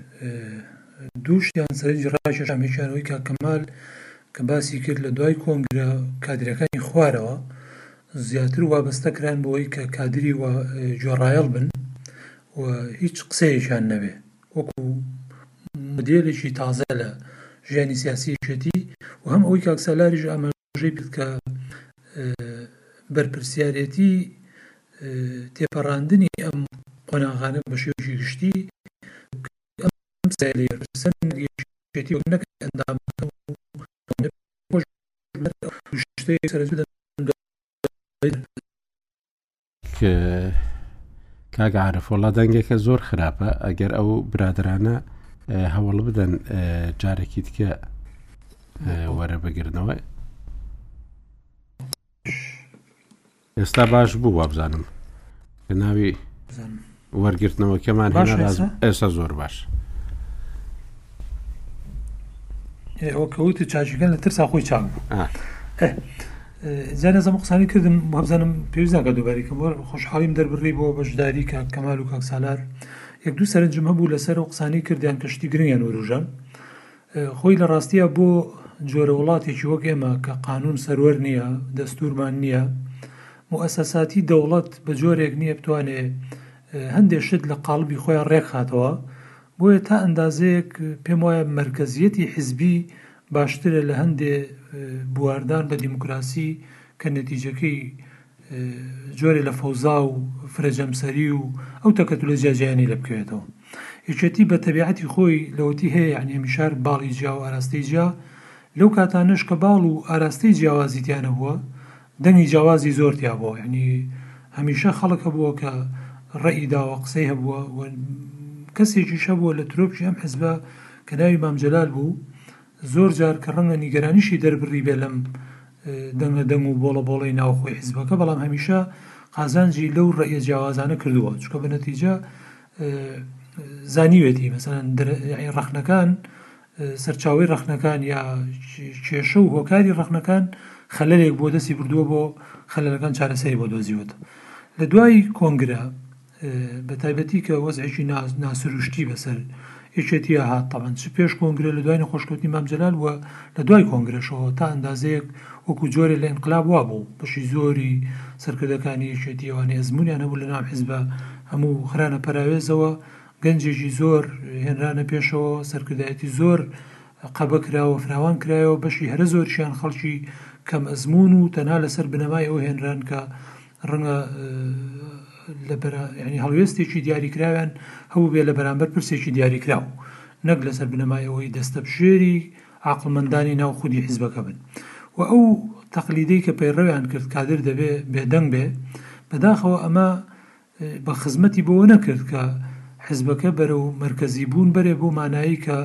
دوو شتیان سەرنجی ڕاکێشام یەکیان ئەوەی کاک کەمال کە باسی کرد لە دوای کۆنگرە کادرەکانی خوارەوە زیاتر وابەستە کران بۆی کە کادری و گوێڕایەڵ بن و هیچ قسەیەکیان نەبێ وەکو مودێلێکی تازە لە ژیانی سیاسی یەکێتی و هەم ئەوەی کاک سالاریش ئاماژەی پێ کە بەرپرسیارێتی تێپەڕاندنی ئەم قۆناغانە بە شێوەیەکی گشتی نەک ئەندام کاک عارف وڵا دەنگێکە زۆر خراپە ئەگەر ئەو برادرانە هەوڵ بدەن جارێکی دیکە وەرە بگرنەوە ئێستا باش بوو وابزانم کە ناوی وەرگرتنەوەکەمان هێنا ڕاست بوو. باشە ئێستا؟ ئێستا زۆر باشە. ئێ ئەوە کە وتی چاکیکەن لە ترسا خۆی چاک بوو. ئا. ئێ جا نازم ئەم قسانەی کردم وابزانم پێویست ناکات دووبارەی کەم. وەر خۆشحاڵیم دەربڕی بۆ بەشداری کاک کەمال و کاک سالار. یەک دوو سەرنجم هەبوو لەسەر ئەو قسانەی کردیان کە شتی گرنگیان ورووژان. خۆی لە ڕاستیا بۆ جۆرە وڵاتێکی وەک ئێمە کە قانوون سەروەر نییە، دەستوورمان نییە، موئەسەساتی دەوڵەت بە جۆرێک نییە بتوانێ هەندێ شت لە قاڵبی خۆیان ڕێکخاتەوە، بۆیە تا ئەندازەیەک پێم وایە مەرکەزییەتی حیزبی باشترە لە هەندێ بواردان بە دیموکراسی کە نەتیجەکەی جۆرێ لە فەوزا و فرەجەمسەری و ئەو تەکەتولە جیاجیایانەی لێ بکەوێتەوە. یەکێتی بە تەبیعەتی خۆی لەوەتی هەیە یەعنی هەمیشار باڵی جیا و ئاراستەی جیا، لەو کاتانەش کە باڵ و ئاراستەی جیاوازی تیا نەبووە، دەنگی جیاوازی زۆر تیا بوە یانی هەمیشە خەڵک هەبوە کە ڕەئی داوە قسەی هەبوە و کەسێکیش هەبوە لە ترۆپکی ئەم حزبە کە ناوی مام جەلال بو زۆر جار کە ڕەنگە نیگەرانیشی دەربڕی بێ لەم دەنگە دەنگ و بۆڵە بۆڵەی ناوخۆی حزبەکە بەڵام هەمیشە قازانجی لەو ڕەئیە جیاوازانە کردوە چکە بە نەتیجە زانیوێتی مەسەلەن ڕەخنەکان سەرچاوەی ڕەخنەکان یا کێشە و هۆکاری ڕەخنەکان خەلەلێک بووە دەستی بردووە بۆ خەلەلەکان چارەسەری بۆ دۆزیوەتە لە دوای کۆنگرە بە تایبەتی کە وەزعێکی ناسروشتی بەسەر یەکێتیە هات تەمەند چ پێش کۆنگرە لە دوای نەخۆشکەوتنی مام جەلال وە لە دوای کۆنگرەشەوە تا ئەندازەیەک وەکو جۆرە لە ئینقلاب وا بوو بەشی زۆری سەرکردەکانی یەکێتیەوەنی ئەزمونیان هەبوو لە ناو حزبە هەموو خرانە پەراوێزەوە گەنجێکی زۆر هێنرانە پێشەوە، سەرکردایەتی زۆر قەبە کرا و فراوان کرایەوە، بەشی هەرە زۆریشیان خەڵکی کەم ئەزموون و تەنها لەسەر بنەمای ئەوە هێنران کە ڕەنگە هەڵوێستێکی دیاریکراویان هەبووبێت لە بەرامبەر پرسێکی دیاریکراو، نەک لەسەر بنەمای ئەوەی دەستەبژێری عەقڵمەندانی ناو خودی حیزبەکە بن و ئەو تەقلیدەی کە پەیڕەویان کرد کادر دەبێت بێدەنگ بێت، بەداخەوە ئەمە بە خزمەتی بەوە نەکرد کە حزبەکە بەرەو مەرکەزی بوون بەرێ بۆ مانایی کە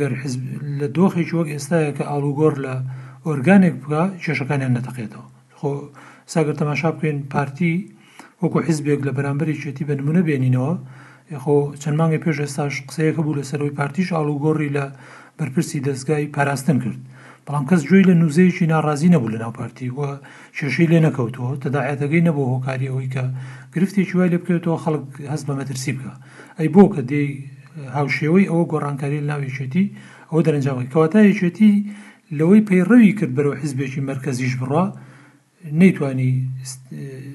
گەر حزب لە دۆخێکی وەک ئێستایە کە ئاڵوگۆڕ لە ئۆرگانێک بکا کێشەکانیان نەتەقێتەوە خۆ ئێستا گەر تەماشا بکەین پارتی وەکو حزبێک لە بەرامبەر یەکێتی بە نمونە بێنینەوە خۆ چەند مانگی پێش ئێستاش قسەیەکە بوو لەسەر ئەوی پارتیش ئاڵوگۆڕی لە بەرپرسی دەستگای پاراستن کرد بەڵام کەس جوێی لە نوزەیەکی ناڕازی نەبوو لەناو پارتی و کێشەی لێ نەکەوتووە، تەداعیاتەکەی نەبووە هۆکاری ئەوەی کە گرفتێکی وای لێ بکەوێتەوە خەڵک هەست بە مەترسی بکا. ئەی بۆ کە دێی هاوشێوەی ئەوە گۆڕانکاریە لە ناو یەکێتی ئەوە دەرەنجام گرت. کەواتە یەکێتی لەوەی پەیڕەوی کرد بەرەو حزبێکی مەرکەزیش بڕا نەیتوانی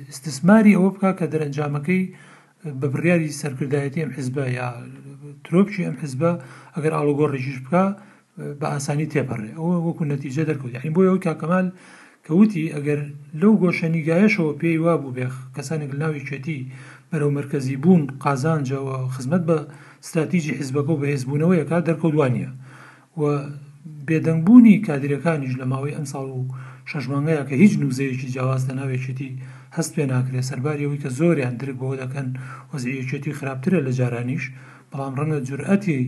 ئیستسماری ئەوە بکا کە دەرەنجامەکەی بە بڕیاری سەرکردایەتی ئەم حزبە یا ترۆپکی ئەم حزبە ئەگەر ئاڵوگۆڕێکیش بکا بە ئاسانی تێپەڕێ ئەوە وەکو نەتیجە دەرکەوت یعنی بۆ ئەوەی کاک کەمال کە وتی ئەگەر لەو گۆشەنیگایەشەوە پێی وابوو بێ کەسانێک لە ناو یەکێتی بەرەو مەرکەزی بوون قازانجە و خزمەت بە ستراتیجی حیزبەکە و بەهێزبوونەوەی ئەکات دەرکەوت وا نییە و بێدەنگبوونی کادیرەکانیش لە ماوەی ئەم ساڵ و شەش مانگەیە کە هیچ نوزەیەکی جیاواز لە ناو یەکێتی هەست پێ ناکرێ سەرباری ئەوەی کە زۆریان درک بەوە دەکەن وەزعی یەکێتی خراپترە لە جارانیش بەڵام ڕەنگە جورئەتی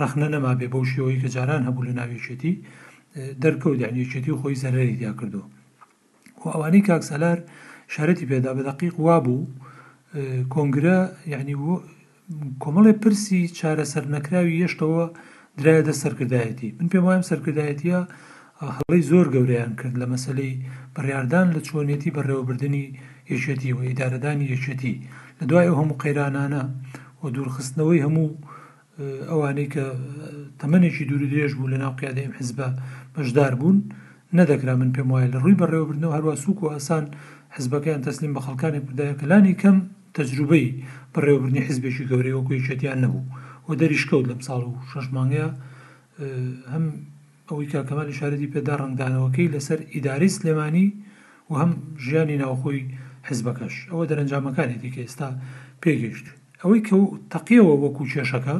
ڕەخنە نەمابێ بەو شێوەی کە جاران هەبوو لە ناو یەکێتی دەرکەوت یانی یەکێتی خۆی زەرەری تیا کردووە و ئەوانەی کاک سالار شارەتی پێدا بە دەقیق وابوو کۆنگرە یانی کۆمەڵێ پرسی چارەسەر نەکراوی یەشتەوە درایە دەست سەرکردایەتی من پێم وایە ئەم سەرکردایەتیە هەڵەی زۆر گەورەیان کرد لە مەسەلەی بڕیاردان لە چۆنیەتی بەڕێوەبردنی یەکێتی و ئیدارەدانی یەکێتی لە دوای ئەو هەموو قەیرانانە و دوورخستنەوەی هەموو ئەوانەی کە تەمەێکی دوور درێژ بوو لە ناو قیادە ئەم حزبە بەشدار بوون نەدەکرا من پێم وایە لە ڕووی بەڕێوەبردنەوە هەروە سوک و ئاسان حزبەکەیان تەسلیم بە خەڵکانی کردایە کە لانی کەم تەجروبەی بەڕێوەبردنی حیزبێکی گەورەی وەکو یەکێتیان نەبوو و دەریشکەوت لەم ساڵ و شەش مانگەیا هەم ئەوەی کاک کەمال ئیشارەتی پێدا ڕەنگدانەوەکەی لەسەر ئیدارەی سلێمانی و هەم ژیانی ناوخۆی حیزبەکەش ئەوە دەرەنجامەکانێتی کە ئێستا پێگەیشتووین ئەوەی کە تەقیەوە وەکو کێشەکە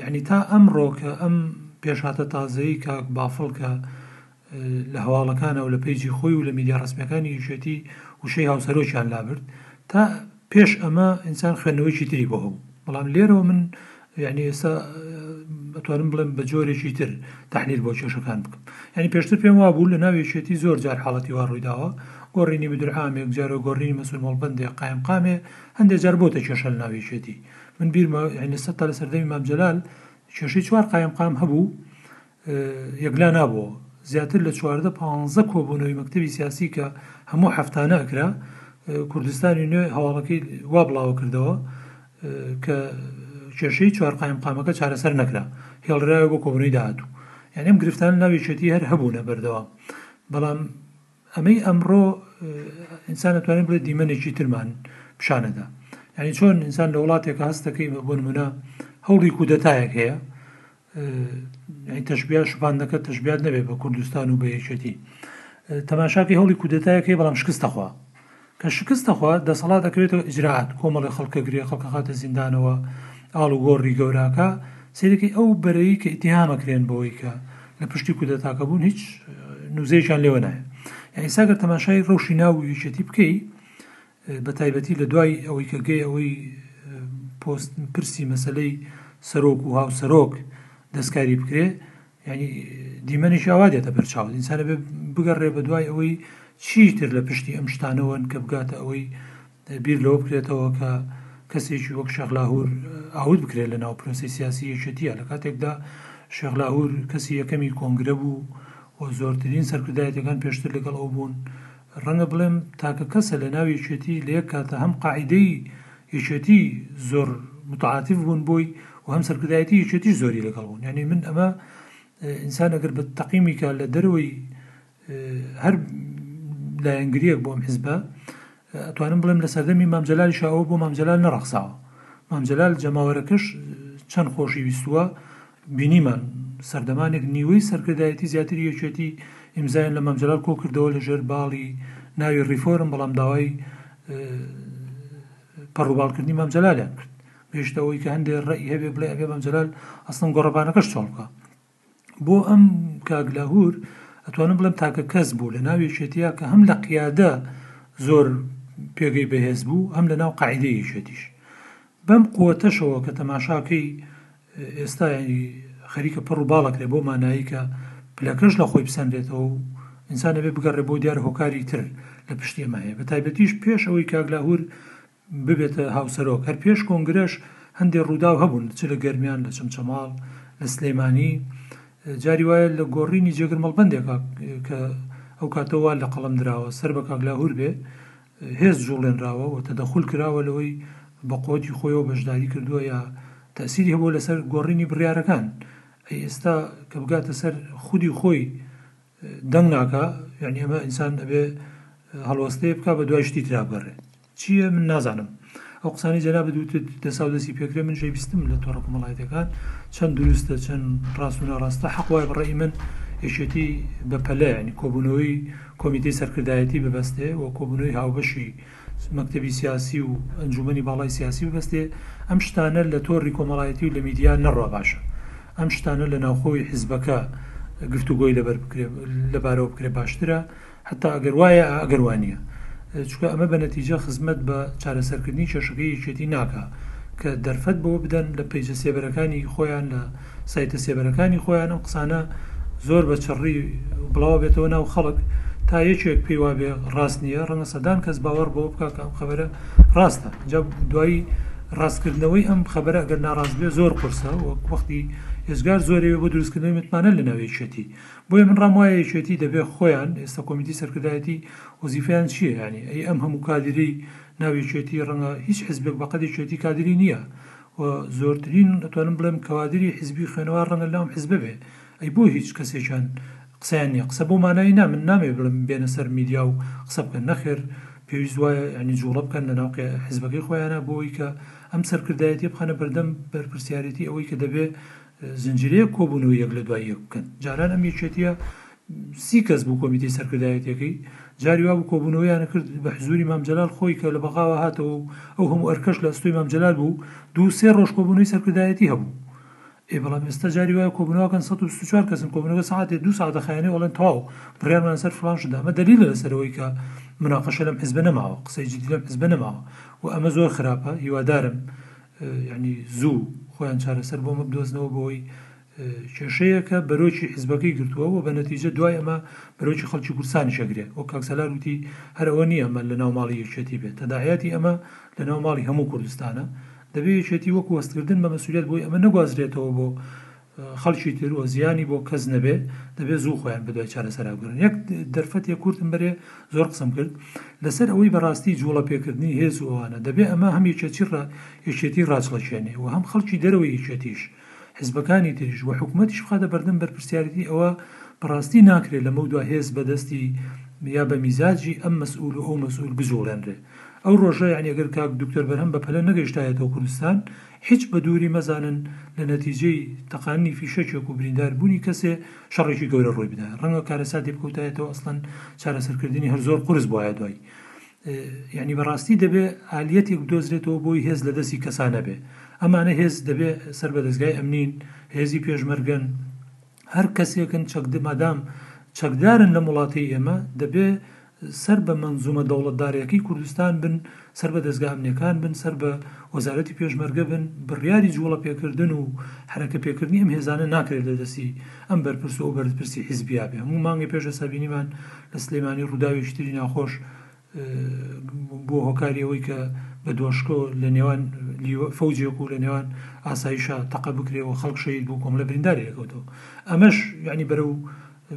یەعنی تا ئەمڕۆ کە ئەم پێشهاتە تازەیەی کاک بافڵ کە لە هەواڵەکانەوە لە پەیجی خۆی و لە میدیا ڕەسمیەکانی یەکێتی وشەی هاوسەرۆکیان لابرد تا پێش ئەمە ئینسان خوێندنەوەیەکی تری بۆ هەبوو بەڵام لێرەوە من یعنی ئێستا ئەتوانم بڵێم بە جۆرێکی تر تحلیل بۆ کێشەکان بکەم یعنی پێشتر پێم وابوو لە ناو یەکێتی زۆر جار حاڵەتی وا ڕوویداوە گۆڕینی مدرعامێک جارۆ گۆڕینی مەسول مەڵبندێ قایمقامێ هەندێک جار بۆتە کێشە لە ناو یەکێتی من بیرمە یانی سەد تا لە سەردەمی مام جەلال کێشەی چوار قایمقام هەبوو یەکلا نابەوە زیاتر لە چواردە پانزە کۆبوونەوەی مەکتتەبی سیاسی کە هەموو هەفتانە ئەکرا کوردستانی نوێ هەواڵەکەی وا بڵاوە کردەوە کە کێشەی چوار قایمقامەکە چارەسەر نەکرا هێڵراوە بۆ کۆبنەوەی داهاتوو یعنی ئەم گرفتان ناویچێتی هەر هەبوونە بەردەوام بەڵام ئەمەی ئەمڕۆ ئینسان ئەتوانێت بڵێت دیمەنێکی ترمان پیشانەدا یعنی چۆن ئینسان لە وڵاتێکە هەستەکەی بۆ نمونە هەوڵی کودەتایەک هەیە تەشبیا شوپاندەکە تەشبات نەبێت بە کوردستان و بە یەکێتی تەماشاکی هەوڵی کودەتایەکەی بەڵام شکستەخوا کە شکست دەخوا دەسەڵات ئەکەوێتەوە ئیجرائات کۆمەڵی خەڵک ئەگرێ خەڵک ئەخاتە زیندانەوە ئاڵ و گۆڕی گەوراکا سەیرەکەی ئەو بەرەی کە ئیتیهام ئەکرێن بەوەی کە لە پشتی کودەتاکە بوون هیچ نوزەیەکیان لێوە نایە یان ئیسا گەر تەماشای ڕەوشی ناو یەکێتی بکەی بە تایبەتی لە دوای ئەوەی کە گەی ئەوەی پۆست پرسی مەسەلەی سەرۆک و هاوسەرۆک دەستکاری بکرێ یانی دیمەنێکی ئاوا دێتە بەر چاوت، ئینسان ئەبێ بگەڕێ بە دوای ئەوەی چی تر لە پشتی ئەم شتانەوەن کە بگاتە ئەوەی بیر لەوە بکرێتەوە کە کەسێکی وەک شێخ لاهور ئاوت بکرێت لە ناو پرۆسەی سیاسی یەکێتیە لە کاتێکدا شێخ لاهور کەسی یەکەمی کۆنگرە بوو و زۆرترین سەرکردایەتەکان پێشتر لەگەڵ ئەو بوون ڕەنگە بڵێن تاکە کەسە لە ناو یەکێتی لە یەک کاتە هەم قاعیدەی یەکێتی زۆر متعاتف بوون بۆی و هەم سەرکردایەتی یەکێتیش زۆری لەگەڵ بوون یانی من ئەمە ئینسان ئەگەر بە تەقیمی کە لە دەرەوەی هەر لایەنگریەک بۆم حزبە توانم بڵێم لە سەردەمی مامجلال شاوە بۆ مامجلال نەڕەخساوە مامجلال جەماوەرەکەش چەند خۆشی ویستووە بینیمان سەردەمانێک نیوەی سەرکردایەتی زیاتری یەکێتی ئیمزایان لە مام جەلال کۆکردەوە لە ژێر باڵی ناوی ڕیفۆرم بەڵام داوای پەڕوباڵکردنی مام جەلالیان کرد گەیشتە ئەوەی کە هەندێک ڕێی هەبێ بڵێ ئەبێ مام جەلال ئەسڵم گۆڕەپانەکەش چۆڵ بکە بۆ ئەم کاک لاهور ئەتوانم بڵێم تاکە کەس بوو لە ناو یەکێتیە کە هەم لە قیادە زۆر پێگەی بەهێز بوو ئەم لە ناو قاعدەیەکێتیش بەم قوتەشەوە کە تەماشاکەی ئێستا یانی خەریکە پەڕ و باڵەکرێ بۆ مانایی کە پلەکەش لە خۆی بسەنرێتەوە و ئینسان ئەبێ بگەڕێ بۆ دیار هۆکاری تر لە پشتی ئەمە هەیە بە تایبەتیش پێش ئەوەی کاک لاهور ببێتە هاوسەرۆک هەر پێش کۆنگرەش هەندێ ڕووداو هەبوون چ لە گەرمیان لە چەمچەماڵ لە سلەیمانی جاری وایە لە گۆڕینی جێگر مەڵبەندێکا کە ئەو کاتەوە لە قەڵەم دراوە سەر بە کاک لاهور بێ هێز جوڵێنراوە و تەدەخول کراوە لەوەی بە قوتی خۆیەوە بەشداری کردووە یا تەئسیری هەبووە لەسەر گۆڕینی بڕیارەکان ئەی ئێستا کە بگاتە سەر خودی خۆی دەنگ ناکا یانی ئەمە ئینسان ئەبێ هەڵوەستەیە بکا بە دوای شتی ترابگەڕێ چییە من نازانم. ئەو قسانەی جەنابت وتت دەساو دەستی پێکرێ من جێی بیستم لە تۆڕە کۆمەڵایەتەکان چەند دروستە چەند ڕاست و ناڕاستە حەق وایە بە ڕێی من یەکێتی بە پەلە یعنی کۆبوونەوەی کۆمیتەی سەرکردایەتی ببەستێ و کۆبوونەوەی هاوبەشی مەکتەبی سیاسی و ئەنجوومەنی باڵای سیاسی ببەستێ ئەم شتانە لە تۆڕی کۆمەڵایەتی و لە میدیا نەڕوا باشە ئەم شتانە لە ناوخۆی حیزبەکە گفتوگۆی لەبەر بکرێ لەبارەوە بکرێ باشترە حەتتا ئەگەر وایە ئەگەر وا نییە، چونکە ئەمە بە نەتیجە خزمەت بە چارەسەرکردنی کێشەکەی یەکێتی ناکا کە دەرفەت بەوە بدەن لە پەیجە سێبەرەکانی خۆیان لە سایتە سێبەرەکانی خۆیان ئەم قسانە زۆر بە چڕی بڵاوە بێتەوە ناو خەڵک تا یەکێک پێی وابێ ڕاست نییە ڕەنگە سەدان کەس باوەڕ بەوە بکا کە ئەم خەبەرە ڕاستە جا دوایی ڕاستکردنەوەی ئەم خەبەرە ئەگەر ناڕاست بێ زۆر قورسە وەک وەختی ئێزگار زۆرەوێ بۆ دروستکردنەوەی متمانە لە ناوێکێتی بۆیە من ڕام وایە یەکێتی دەبێ خۆیان ئێستا کۆمیتی سەرکردایەتی وەزیفەیان چیە یانی ئەی ئەم هەموو کادیرەی ناو یەکێتی ڕەنگە هیچ حزبێک بەقەد یەکێتی کادری نیە و زۆرترین ئەتوانم بڵێم کەوادری حزبی خوێنەوار ڕەنگە لام حزبە بێ ئەی بۆ هیچ کەسێکیان قسەیان نیە قسە بەو مانای نا من نامەوێ بڵێم بێنە سەر میدیا و قسە بکەن نەخێر پێویست وایە یانی جوڵە بکەن لە ناو حزبەکەی خۆیانا بۆ ئەوەی کە ئەم سەرکردایەتیە بخەنە بەردەم بەرپرسیارێتی ئەوەی کە دەبێ زنجیرەیەک کۆبوون و یەک لە دوای یەک بکەن جاران ئەم یەکێتیە سی کەس بوو کۆمیتی سەرکردایەتەکەی جاری وابوو کۆبوونەوەیان کرد بە حزوری مامجلال خۆی کە لە بەغاوە هاتەوە و ئەو هەموو ئەرکەش لە ئەستۆی مامجلال بوو دوو سێ ڕۆژ کۆبوونەوەی سەرکردایەتی هەبوو ئێ بەڵام ئێستا جاری وایە کۆبوونەوەکەن 124 کەسن کۆبوونەوە سعاتێ دو ساعتە خایەنێ ئەڵێن تەواو بڕیارمان لەسەر فڵان شت دا ئەمە دەلیلە لەسەرەوەی کە مناقەشە لەم حزبە نەماوە قسەی جدی لەم حزبە نەماوە و ئەمە زۆر خراپە هیوادارم یەعنی زوو خۆیان چارەسەر بۆمە بدۆزنەوە بەوەی کێشەیەکە بەرۆکی حزبەکەی گرتووە و بە نەتیجە دوای ئەمە بەرۆکی خەڵکی کوردستانیش ئەگرێ وەک کاک سالار وتی هەر ئەوە نییە ئەمە لەناو ماڵی یەکێتی بێت تەداعیاتی ئەمە لەناو ماڵی هەموو کوردستانە دەبێ یەکێتی وەک وەستکردن بە مەسولیەت بۆی ئەمە نەگوازرێتەوە بۆ خەڵکی تر و زیانی بۆ کەس نەبێ دەبێ زوو خۆیان بەدوای چارەسەرا بگەڕن یەک دەرفەتێ کورتم بەرێ زۆر قسەم کرد لەسەر ئەوەی بەڕاستی جوڵە پێکردنی هێز و ئەوانە دەبێ ئەمە هەم یەکێتی ڕە یەکێتی ڕاچڵەکێنێ و هەم خەڵکی دەرەوەی یەکێتیش حزبەکانی تریش و حکومەتیش بخاتە بەردەم بەرپرسیارەتی ئەوە بەڕاستی ناکرێ لەمەودوا هێز بەدەستی یا بە میزاجی ئەم مەسئول و ئەو مەسئول بجوڵێنرێ ئەو ڕۆژە یانی ئەگەر کاک دکتۆر بەرهەم بە پەلە نەگەیشتایەتەوە کوردستان هیچ بە دووری مەزانن لە نەتیجەی تەقاندنی فیشەکێک و بریندار بوونی کەسێ شەڕێکی گەورە ڕووی بدایە ڕەنگە کارەساتی بکەوتایەتەوە ئەسڵەن چارەسەر کردنی هەر زۆر قورس بوایە دوای یعنی بەڕاستی دەبێ ئالیەتێک بدۆزرێتەوە بۆی هێز لە دەستی کەسا نەبێ ئەمانە هێز دەبێ سەر بە دەزگای ئەمنین هێزی پێشمەرگەن هەر کەسێکن چەک مادام چەکدارن لەم وڵاتەی ئێمە دەبێ سەر بە مەنزومە دەوڵەتدارەکەی کوردستان بن سەر بە دەزگا ئەمنیەکان بن سەر بە وەزارەتی پێشمەرگە بن بڕیاری جوڵە پێکردن و حرەکە پێکردنی ئەم هێزانە ناکرێت لە دەستی ئەم بەرپرس و ئەو بەرپرسی حیزبیا بێ هەموو مانگی پێش ئێستا بینیمان لە سلێمانی ڕووداوێکی تری ناخۆش بووە هۆکاری ئەوەی کە بە دۆشکۆ لە نێوان فەوجێک و لە نێوان ئاسایشا تەقە بکرێ و خەڵک شەهید بوو کۆمەڵە برینداری لێکەوتەوە ئەمەش یعنی بەرەو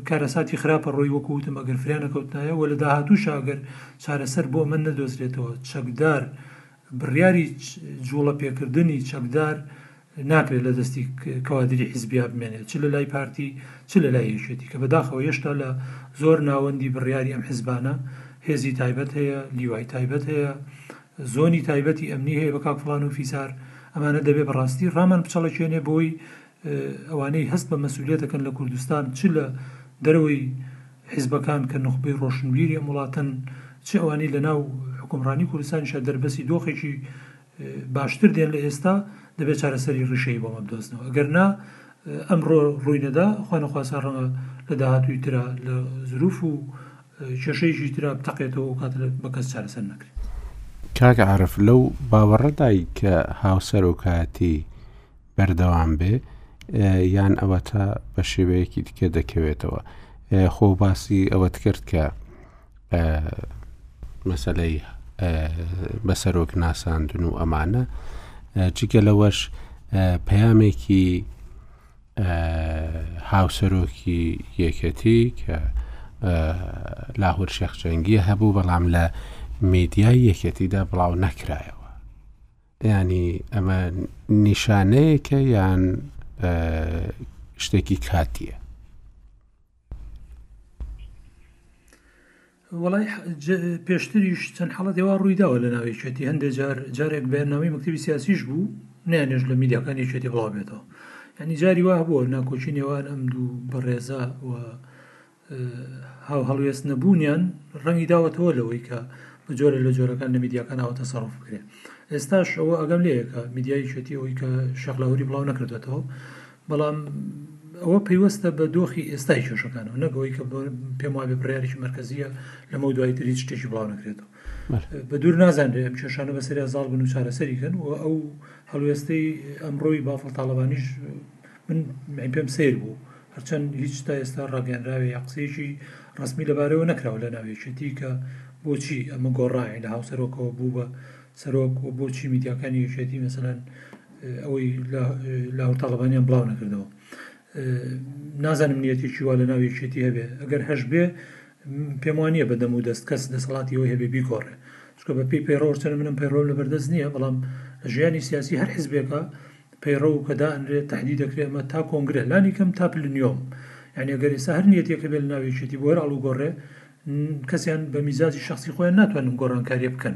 کارەساتی خراپە ڕۆی وەکو وتم ئەگەر فریا نەکەوتنایە و لە داهاتووشا گەر چارەسەر بۆ ئەمە نەدۆزرێتەوە چەکدار بڕیاری جوڵە پێکردنی چەکدار ناکرێت لە دەستی کەوادری حیزبیا بمێنێت چ لە لای پارتی چ لە لای یەکێتی کە بەداخەوە هێشتا لە زۆر ناوەندی بڕیاری ئەم حیزبانە هێزی تایبەت هەیە لیوای تایبەت هەیە زۆنی تایبەتی ئەمنی هەیە بە کاک فلان و فیسار ئەمانە دەبێ بەڕاستی ڕامان بچەڵەکێنێ بۆی ئەوانەی هەست بە مەسئولیەت دەکەن لە کوردستان چ لە دەرەوەی حیزبەکان کە نوخبەی ڕۆشنبیری ئەم وڵاتەن چ ئەوانەی لە ناو حوکمڕانی کوردستانیشە دەربەسی دۆخێکی باشتر دێن لە ئێستا دەبێت چارەسەری ڕیشەی بۆمە بدۆزنەوە ئەگەر نا ئەمڕۆ ڕووی نەدا خوانەخواسا ڕەنگە لە داهاتوی ترا لە زروف و کێشەیەکی ترا بتەقێتەوە و کاتە بە کەس چارەسەر نەکرێت کاک عرف لەو باوەڕەدای کە هاوسەرۆکایەتی بەردەوام بێ یان ئەوەتا بە شێوەیەکی دیکە دەکەوێتەوە خۆ باسی ئەوەت کرد کە مەسلەی بە سەرۆک ناساندن و ئەمانە جگە لەوەش پەیامێکی هاوسەرۆکی یەکەتی کە لاهور شەخجەنگی هەبوو بەڵام لە میدیای یەکەتیدا بڵاو نەکرایەوە یانی ئەمە نیشانەیەکە یان شتێکی کاتیە وڵای پێشتریش چەند حڵەت ێوا ڕوویداوە لە ناوێکێتی هەندێک جار جارێک بەرنامی مکتتەبی سیاسیش بوو نیانێش لە میدیاکان یەکێتی بڵاوبێتەوە ینی جاری وا بووە ناکۆچی نێوان ئەم دوو بەڕێزە و هاوهەڵوێست نەبوونیان ڕەنگی داوەتەوە لەوەی کە بە جۆرە لە جۆرەکان لە میدیاکان ئەوە تەسەڕوف بکرێت ئێستاش ئەوە ئەگەم لەیەکە میدیای شێتی ئەوی کە شەغلاوری بڵاو نەکردێتەوە بەڵام ئەوە پەیوەستە بە دۆخی ئێستای کێشەکانەوە نەگەوەی کە پێم وابێ بڕارێکی مرکزیە لەمە دوای تری شتێکی بڵاو نەکرێتەوە بە دوور نازانرێ ئەم کێشانە بەسەریا زاڵ بن و چارەسەری کەن و ئەو هەڵوێستەی ئەمڕۆی بافڵ تاالبانیش من پێم سەیر بوو، هەرچەند هیچ تا ئێستا ڕاگەیەنراوێ یا قسەیەکی ڕەسمی لەبارەیەوە نەکراوە لە ناو یەکێتی کە بۆچی ئەمە گۆڕایە لە هاوسەرۆکەوە بوو بە سەرۆک و بۆچی میدیاکانی یەکێتی مەسەلەن ئەوەی لاهور تاڵەبانیان بڵاو نەکردەوە نازانم نیەتێکی وا لە ناو یەکێتی هەبێ ئەگەر هەش بێ پێم وانە بە دەم و دەست کەس دەسەڵاتی ئەوەی هەبێ بیگۆڕێ چکە بە پێی پەیڕەوەچەر منم پەیڕۆم لە بەردەست نییە بەڵام لە ژیانی سیاسی هەر حزبێکە پەیڕەو کە دائەنرێت تەحدی دەکرێت ئەمە تا کۆنگرە لانی کەم تا پلنیۆم یانی ئەگەر ئێستا هەر نیەتێک هەبێت لە ناو یەکێتی بۆ هەر ئاڵوگۆڕێ کەسیان بە میزاجی شەخسی خۆیان ناتوانن گۆڕانکاریە بکەن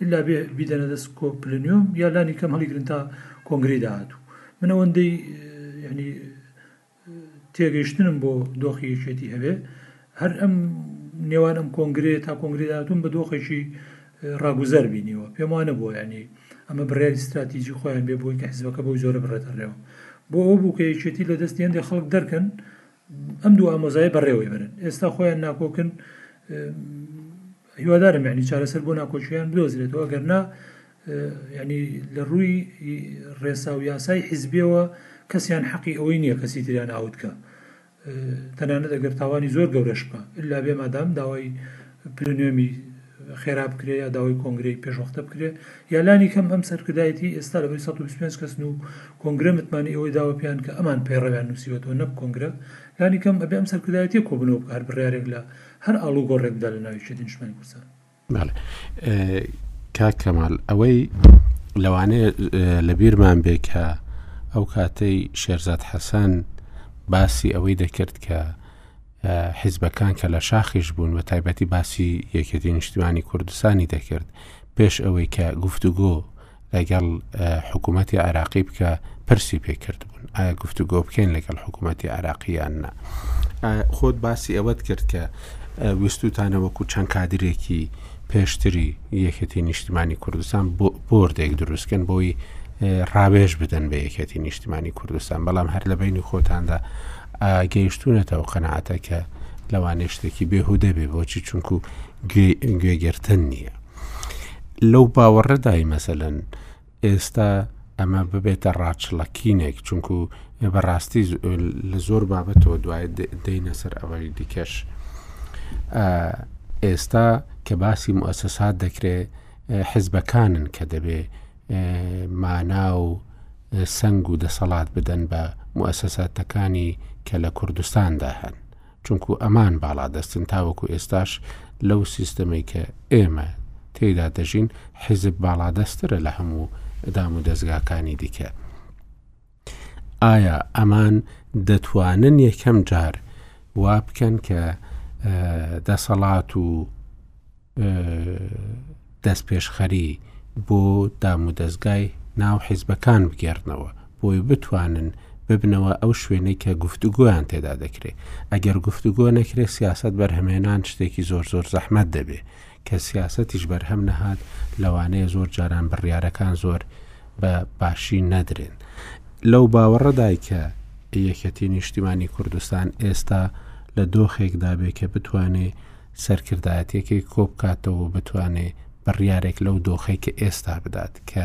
ئیلا بێ بیدەنە دەست کۆ پلنیۆم یا لانی کەم هەڵیگرن تا کۆنگرەی داهاتوو من ئەوەندەی یانی تێگەیشتنم بۆ دۆخی یەکێتی هەبێ هەر ئەم نێوان ئەم کۆنگرەیە تا کۆنگری داهاتووم بە دۆخێکی ڕاگوزەر بینیوە پێم وانە بۆ ینی ئەمە بڕیاری ستراتیجی خۆیان بێ بۆی کە حزبەکە بەو جۆرە بڕێتەڕێەوە بۆ ئەو بوو کە یەکێتی لە دەستی هەندێک خەڵک دەرکەن ئەم دوو ئامۆزای بەڕێوەی برن ئێستا خۆیان ناکۆکن هیوادارم یانی چارەسەر بۆ ناکۆکییان بدۆزرێتەوە گەر نا یانی لە رووی رێسا و یاسای حیزبیەوە کەسیان حەقی ئەوەی نیە کەسی تریان ئاوت کە تەنانەت ئەگەر تاوانی زۆر گەورەش بکا ئیلا بێ مادام داوای پلنێمی خێرا بکرێ یا داوای کۆنگرەی پێشوەختە بکرێ یا لانی کەم ئەم سەرکردایەتی ئێستا لە بەری 125 کەسن و کۆنگرە متمانی ئەوەی داوە پێیان کە ئەمان پەیڕەویان نووسیوەتەوە نەک کۆنگرە لانی کەم ئەبێ ئەم سەرکردایەتی کۆبنەوە بکە هەر بڕیارێک لە هەر ئاڵوگۆڕێک بدا لە ناوی کێتی نیشتمانی کوردستان. بەڵێ کاک کەمال ئەوەی لەوانەیە لە بیرمان بێ کە ئەو کاتەی شێرزاد حەسەن باسی ئەوەی دەکرد کە حیزبەکان کە لە شاخیش بوون و تایبەتی باسی یەکێتی نیشتمانی کوردستانی دەکرد پێش ئەوەی کە گفتوگۆ لەگەڵ حکوومەتی عێراقی بکە پرسی پێ کردبوون ئایا گفتوگۆ بکەین لەگەڵ حکوومەتی عراقییان نا خۆت باسی ئەوەت کرد کە ویستوتانە وەکو چەند کادرێکی پێشتری یەکەتی نیشتمانی کوردستان بردێک دروستکەن بۆی ڕاوێژ بدەن بە یەکەتی نیشتمانی کوردستان بەڵام هەر لە بینی خۆتاندا گەیشتونەتەوە قەنەعاتە کە لەوانێ شتێکی بێهودەبێ بۆچی چونکو گوێگرتن نییە لەو باوەڕدای مەسەن ئێستا ئەمە ببێتە ڕاچڵەکینێک چونکو بەڕاستی لە زۆر بابەتەوە دوای دەینە سەر ئەوەی دیکەش ئێستا کە باسی موسەسات دەکرێت حزبەکانن کە دەبێ مانا و سنگ و دەسەڵات بدەن بە موسەساتەکانی کە لە کوردستاندا هەن چونکو ئەمان باڵادەستن تاوەکو ئێستاش لەو سیستەمەی کە ئێمە تێدا دەژین حیزب باڵادەسترە لە هەموو دام و دەستگاکانی دیکە ئایا ئەمان دەتوانن یەکەم جار وا بکەن کە دەسەڵات و دەستپێشخەری بۆ دامودەزگای ناو حیزبەکان بگێڕنەوە بۆی بتوانن ببنەوە ئەو شوێنەی کە گفتوگۆیان تێدا دەکرێت ئەگەر گفتوگۆ نەکرێت سیاست بەرهەمێنان شتێکی زۆر زۆر زەحمەت دەبێت کە سیاستیش بەرهەم نەهات لەوانەیە زۆر جاران بڕیارەکان زۆر بە باشی نەدرێن لەو باوەڕەدای کە یەکەتی نیشتیمانی کوردستان ئێستا لە دۆخێکدا بێ کە بتوانێت سەرکردایەتیەکەی کۆبکاتەوە و بتوانێ بڕیارێک لەو دۆخەی کە ئێستا بدات کە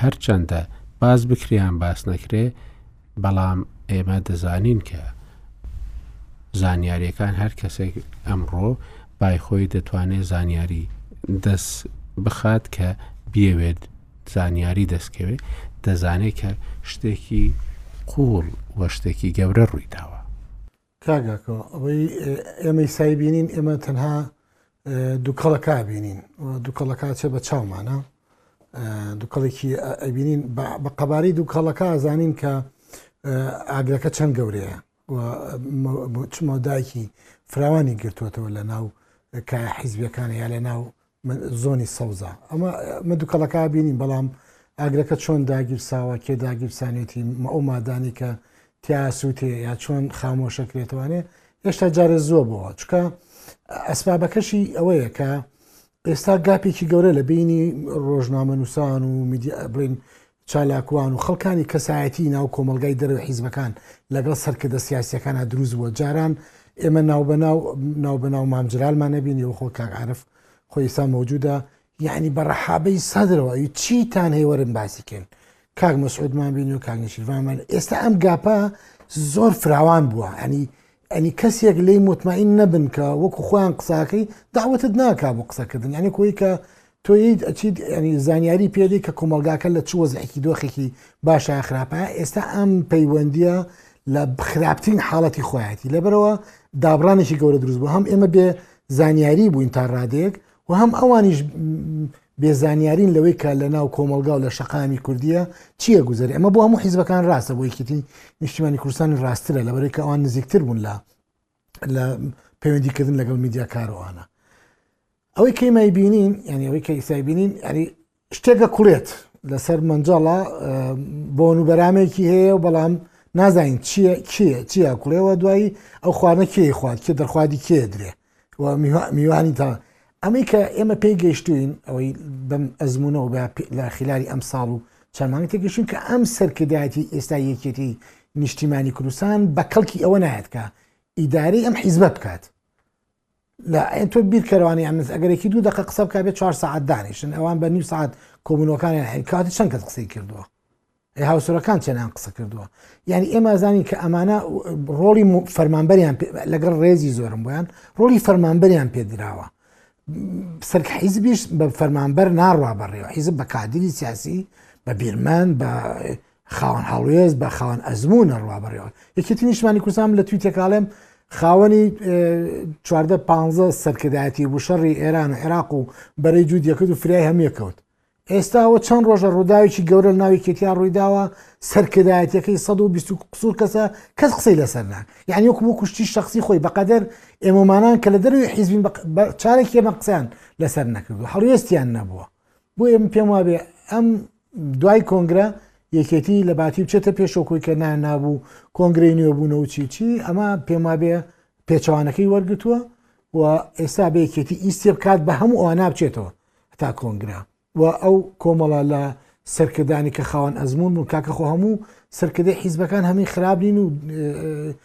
هەرچەندە باس بکریان باس نەکرێ بەڵام ئێمە دەزانین کە زانیاریەکان هەر کەسێک ئەمڕۆ بایخۆی دەتوانێت زانیاری دەست بخات کە بیەوێت زانیاری دەستکەوێت دەزانێت کە شتێکی قوڵ وە شتێکی گەورە ڕوویداوە کاک ئاکۆ ئەوەی ئێمەی سای بینین ئێمە تەنها دوکەڵەکە بینین دوکەڵەکە چێ بە چاومانە دوکەڵێکی ئەبینین بە قەبارەی دوکەڵەکە زانین کە ئاگرەکە چەند گەورەیە چمەدایکی فراوانی گرتووەتەوە لە ناو کە حیزبەکانی یا لە ناو زۆنی سەوزە ئەمە مە دوکەڵەکە بینین بەڵام ئاگرەکە چۆن داگیرساوە کێ داگیرسانێتی ئەو مادانی کە تیاسووتێ یا چۆن خامۆشەکرێتوانێ هێشتا جارێ زووە بەوە چکە ئەسبابەکەشی ئەوەیە کە ئێستا گاپێکی گەورە لە بینی ڕۆژنامە نووسان و بڵین چالاکوان و خەڵکانی کەسایەتیی ناو کۆمەڵگای دەرەوەی حیزبەکان لەگەڵ سەرکردە سیاسییەکانا دروست بووە، جاران ئێمە ناوبەناو ناوبەناو مام جلالمان نەبینیوە، خۆ کاک عارف خۆی ئیستا مەوجودە، یەعنی بە رەحابەی سەدرەوە ئەویت چیتان هەیە وەرن باسی کەین، کاک مەسعودمان بینیوە، کاک نێچیرڤانمان، ئێستا ئەم گاپە زۆر فراوان بووە، یەعنی یانی کەسیک لێی موتمەئین نەبن کە وەکو خۆیان قساکەی داوەتت ناکا بۆ قسەکردن یانی کۆی کە تۆیت ئەچیت ینی زانیاری پێدی کە کۆمەلگاکە لە چ وەزعێکی دۆخێکی باشە خراپە ئێستا ئەم پەیوەندیە لە خراپترین حاڵەتی خۆیەتی لەبەرەوە دابڕانێکی گەورە دروست بوو هەم ئێمە بێ زانیاری بووین تا ڕادێک و هەم ئەوانیش بێزانیارین لەوەی کە لە ناو کۆمەلگا و لە شەقامی کوردیە چییە گوزاری ئەمە بۆ هەموو حیزبەکان ڕاستە بۆ یکیتی نیشتیمانی کوردستانی ڕاسترە لەبەرەی کە ئەوان نزیکتر بوون لە لە پەیوەندیکردن لەگەڵ میدیاکارەوەانە ئەوەی کەیمای بینین ینی ئەوەی کە ئیسای بینین ئەری شتێک ئەکوڵێت لەسەر مەنجەڵە بۆن و بەرامێکی هەیە و بەڵام نازانین چییە کێ چیا کوڵێەوە دوایی ئەو خوانە کێ خوات کێ دەرخوادی کێ درێ و میوانی تا ئەمەی کە ئێمە پێی گەشتوین ئەوەی بەم ئەزمونەوە لە خلاری ئەم ساڵ و چەمانگ تێگەشتین کە ئەم سەرکردایەتی ئێستا یەکێتی نیشتیمانی کوردستان بە کەڵکی ئەوە نایەت کە ئیدارەی ئەم حیزبە بکات لە ئەی تۆ بیر کەروانی ئەمنس ئەگەر یەکی دوو دقە قسە بکە بێت چوار ساعت دانیشن ئەوان بە نیو ساعت کۆبوونەکانیان هەین کاتی چەند کەس قسەی کردووە ئەی هاوسەرەکان چێنان قسە کردووە یعنی ئێمە زانین کە ئەمانە ڕۆڵی فەرمانبەریان لەگەڵ ڕێزی زۆرم بۆیان ڕۆڵی فەرمانبەریان پێدراوە سەرک حیزبیش بە فەرمانبەر ناڕوا بەڕێوە حیزب بە کادری سیاسی بە بیرمان بە خاوەن هەڵوێز بە خاوەن ئەزمونە ڕوا بەڕێوە یەکێتی نیشتمانی کوردستان لە تویتێکاڵێم خاوەنی چواردە پ سەرکردایەتی بوو شەڕی ئێران و عێراق و بەرەی جوود یەکرد و فریای هەم یەکەوت ئێستاوە چەند ڕۆژە ڕووداوێکی گەورە ناوی کێتیا ڕوویداوە سەرکردایەتەکەی 120 قسوور کەسە کەس قسەی لەسەر نان یعنی وەکو بۆ کوشتی شخصی خۆی بەقەدەر ئێمەمانان کە لە دەروی حیزبین چارێکی مەقسیان لەسەر نەکردو هەڵوێستیان نەبووە بۆ ئێمە پێم وابێ ئەم دوای کۆنگرە یەکێتی لە باتی بچێتە پێشەوە کۆی کە نایان نابوو کۆنگرەی نوێبوونە و چی چی ئەمە پێم وابێ پێچەوانەکەی وەرگتووە و ئێستا بە یەکێتی ئیسێ بکات بە هەموو ئەوە نابچێتەوە هەتا کۆنگرا و ئەو کۆمەڵە لە سەرکردانی کە خاوەن ئەزمون بوون کاکە خۆ هەموو سەرکردی حیزبەکان هەمووی خراپ نین و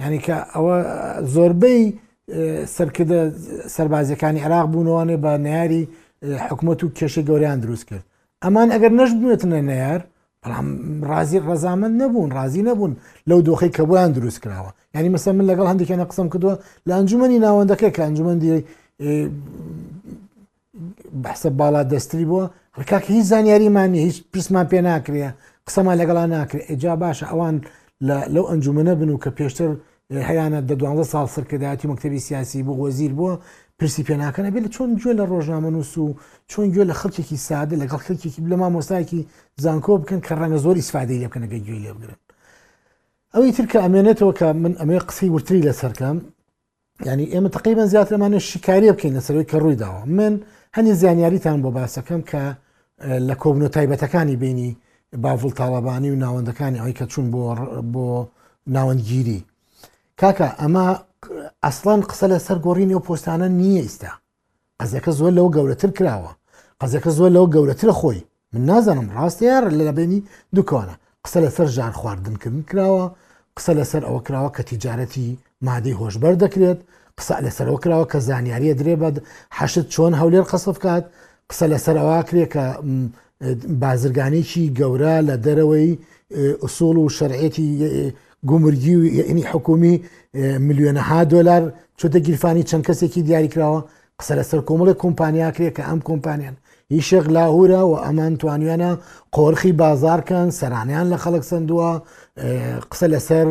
یانی کە ئەوە زۆربەی سەرکردە سەربازیەکانی عێراق بوونەوەێ بە ناری حکوومەت و کێشە گەوریان دروست کرد ئەمان ئەگەر نەش بێتنە نەیار بەڵام ڕازی ڕزامەند نەبوون ڕازی نەبوون لەو دۆخی کە بۆیان دروست کراوە ینی مەسە من لەگەڵ هەندێکیانە قسم کردووە لە ئەنجومی ناوەندەکە کە ئەنجومەندی بەحسە باڵا دەستری بۆ ڕکاک هیچ زانیاریمان نیە هیچ پرسمان پێ ناکرێ قسەمان لەگەڵا ناکرێت ئەجا باشە ئەوان لەو ئەنجومەنە بن و کە پێشتر هەیەە دە دوانزە ساڵ سەرکردایەتی مەکتتەبی سیاسی بۆ وەزیر بووە پرسی پێ ناکەنە بێت چۆن گوێ لە ڕۆژنامە نووس و چۆن گوێ لە خەڵکێکی سادە لەگەڵ خەڵکێکی لە مامۆستایکی زانکۆ بکەن کە ڕەنگە زۆری سفادەی لێ بکەنەگە گوێ لێ بگرن ئەوەی ترکە ئەمێنێتەوە کە من ئەمێ قسەی ورتری لەسەرکەم یعنی ئێمە تقریبان زیاتر ئەمانە شیکاریە بکەین لەسەرەوەی کە ڕووی داوە من هەنی زیانیاریتان بۆ باسەکەم کە لە کۆبنە تایبەتەکانی بینی باڤڵ تاڵەبانی و ناوەندەکانی ئەوی کە چوون بۆ بۆ ناوەندگیری کاکە ئەمە ئەسڵان قسە لەسەر گۆڕینی و پۆستانە نییە ئیستا قەزیەکە زۆر لەوە گەورەتر کراوە قەزیەکە زۆر لەوە گەورەترە خۆی من نازانم ڕاستە یار لە لەبێنی دوکانە قسە لەسەر ژان خواردنکردن کراوە قسە لەسەر ئەوە کراوە کە تیجارەتی مادەی هۆشبەر دەکرێت قسە لەسەرەوە کراوە کە زانیاریە درێ بە حەشت چۆن هەولێر قەسف کات قسە لەسەرەوە کرێ کە بازرگانێکی گەورە لە دەرەوەی ئوسول و شەرعێتی گومرگی و یعنی حکومی ملیۆنەها دۆلار چۆتە گیرفانی چەند کەسێکی دیاریکراوە قسە لەسەر کۆمەڵی کۆمپانیاکرێ کە ئەم کۆمپانیان هیشێک لاهورە و ئەمان توانیانە قۆرخی بازارکەن سەرانیان لە خەڵک سندووە قسە لەسەر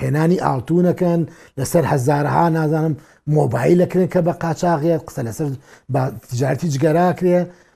هێنانی ئاڵتونەکەن لەسەر هەزارها نازانم مۆبایل لەکرێن کە بە قاچاغێت قسە لەسەر تجارتی جگەراکرێ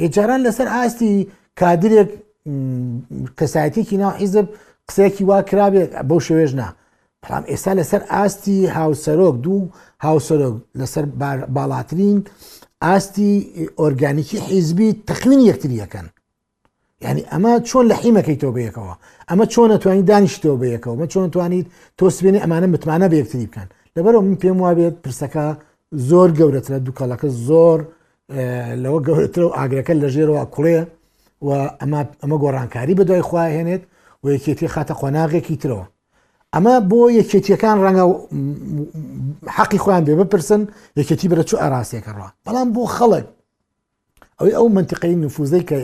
ئێجاران لەسەر ئاستی کادرێک کەسایەتێکی ناو حیزب قسەیەکی وا کرابێت بەو شێوێژ نا بەڵام ئێستا لەسەر ئاستی هاوسەرۆک دوو هاوسەرۆک لەسەر باڵاترین ئاستی ئۆرگانیکی حیزبی تەخوین یەکتریەکەن یعنی ئەمە چۆن لە حیمەکەی تۆ بەیەکەوە ئەمە چۆن نتوانین دانیشتەوە بەیەکەوە مە چۆن توانیت تۆ سبێنی ئەمانە متمانە بە یەکتری بکەن لەبەرەوە من پێم وابێت پرسەکە زۆر گەورەترە دووکەڵەکە زۆر لەوە گەورەترە و ئاگرەکە لە ژێرەوە کوڵێ و ئەمە ئەمە گۆڕانکاری بە دوای خخوای هێنێت و یەکێتی خاتە قۆناغێکی ترەوە ئەمە بۆ یەکێتیەکان ڕەنگە حەقی خۆیان بێ بپرسن یەکێتی بەرە چ ئاراستێکەڕە بەڵام بۆ خەڵک ئەوەی ئەو منتیقی نفوزەی کە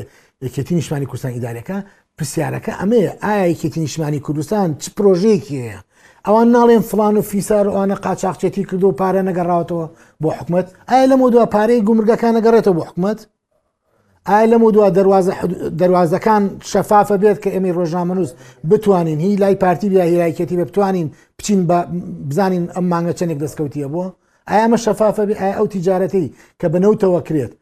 یەکێتی نیشمانی کوردستان ئیدارەکە پرسیارەکە ئەمەیە ئایا یەکێتی نیشتمانی کوردستان چ پرۆژەیەکی هەیە ئەوان ناڵێن فلان و فیسار و ئەوانە قاچاخچێتی کردو و پارە نەگەڕاوەتەوە بۆ حکومت ئایا لەمە دو پارەی گومرگەکان نەگەڕێتەوە بۆ حکومت ئایا لەم و دو دەواازەکان شەفافە بێت کە ئێمەی ڕۆژنامەنووس بتوانین هی لای پارتی بیا هیرایکێتی بە بتوانین بچین بە بزانین ئەم مانگە چەندێک دەستکەوتیە بووە ئایامە شەفافە بێ ئایا ئەو تیجارەتی کە بنەوتەوە کرێت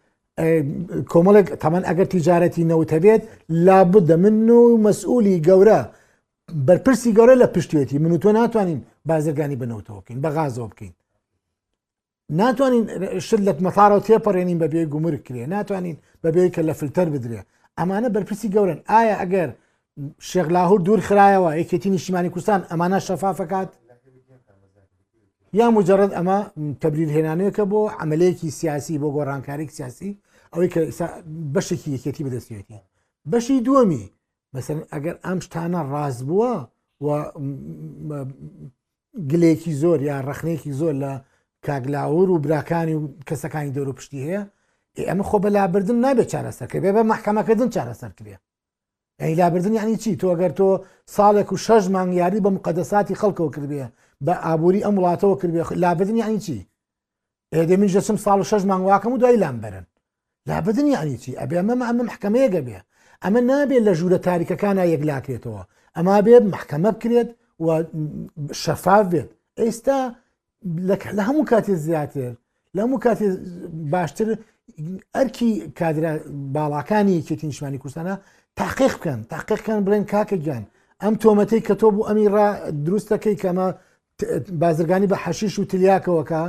کۆمەڵێک تەمان ئەگەر تیجارەتی نەوت هەبێت لابدە من و مەسئولی گەورە بەرپرسی گەورە لە پشتێتی من و تۆ ناتوانین بازرگانی بنەوتەوە بکەین بە غازەوە بکەین ناتوانین شت لە مەتارەوە تێپەڕێنین بەبێ گومر کرێ ناتوانین بەبێ کە لە فلتەر بدرێ ئەمانە بەرپرسی گەورن ئایا ئەگەر شێخ لاهور دوور خرایەوە یەکێتی نیشتیمانی کوردستان ئەمانە شەفافەکات یا مجرد ئەمە تبلیل هێنانەیەکە بۆ عملەیەکی سیاسی بۆ گۆڕانکاریک سیاسی ئەوەی کە بەشێکی یەکێتی بەدەستێتی بەشی دووەمی مەسەن ئەگەر ئەم شتانە ڕاست بووە و گلێکی زۆر یا ڕخنێکی زۆر لە کاگلاور و براکانی و کەسەکانی دەور و پشتی هەیە ئەمە خۆ بەلابردن نابێت چارەسەر کرد بێ بە محکمەکردن چارەسەر کرێ ئەی لابردن یعنی چی تۆ گەر تۆ ساڵێک و شەش مانگ یاری بە مقدەساتی خەڵکەوە کردبێ بە ئابووری ئەم وڵاتەوە کردێ لابردن یعنی چی ئێدە من جەچم ساڵ و شەش مانگ واکەم و دوای لام بەرن لابدن یعنی چی ئەبێ ئەمە ئەمە محکمەیە گەبێ ئەمە نابێت لە ژوورە تاریکەکانە یەکلاکرێتەوە ئەما بێت محکمە بکرێت و شەفاف بێت ئێستا لە هەموو کاتێ زیاتر لە هەموو کاتێ باشتر ئەرکی کادرا باڵاکانی یەکێتی نیشمانی کوردستانە تاقیق بکەن تاقیقکان بڵێن کاکە گیان ئەم تۆمەتەی کە تۆ بوو ئەمی ڕا دروستەکەی کەمە بازرگانی بە حەشیش و تلیاکەوەکە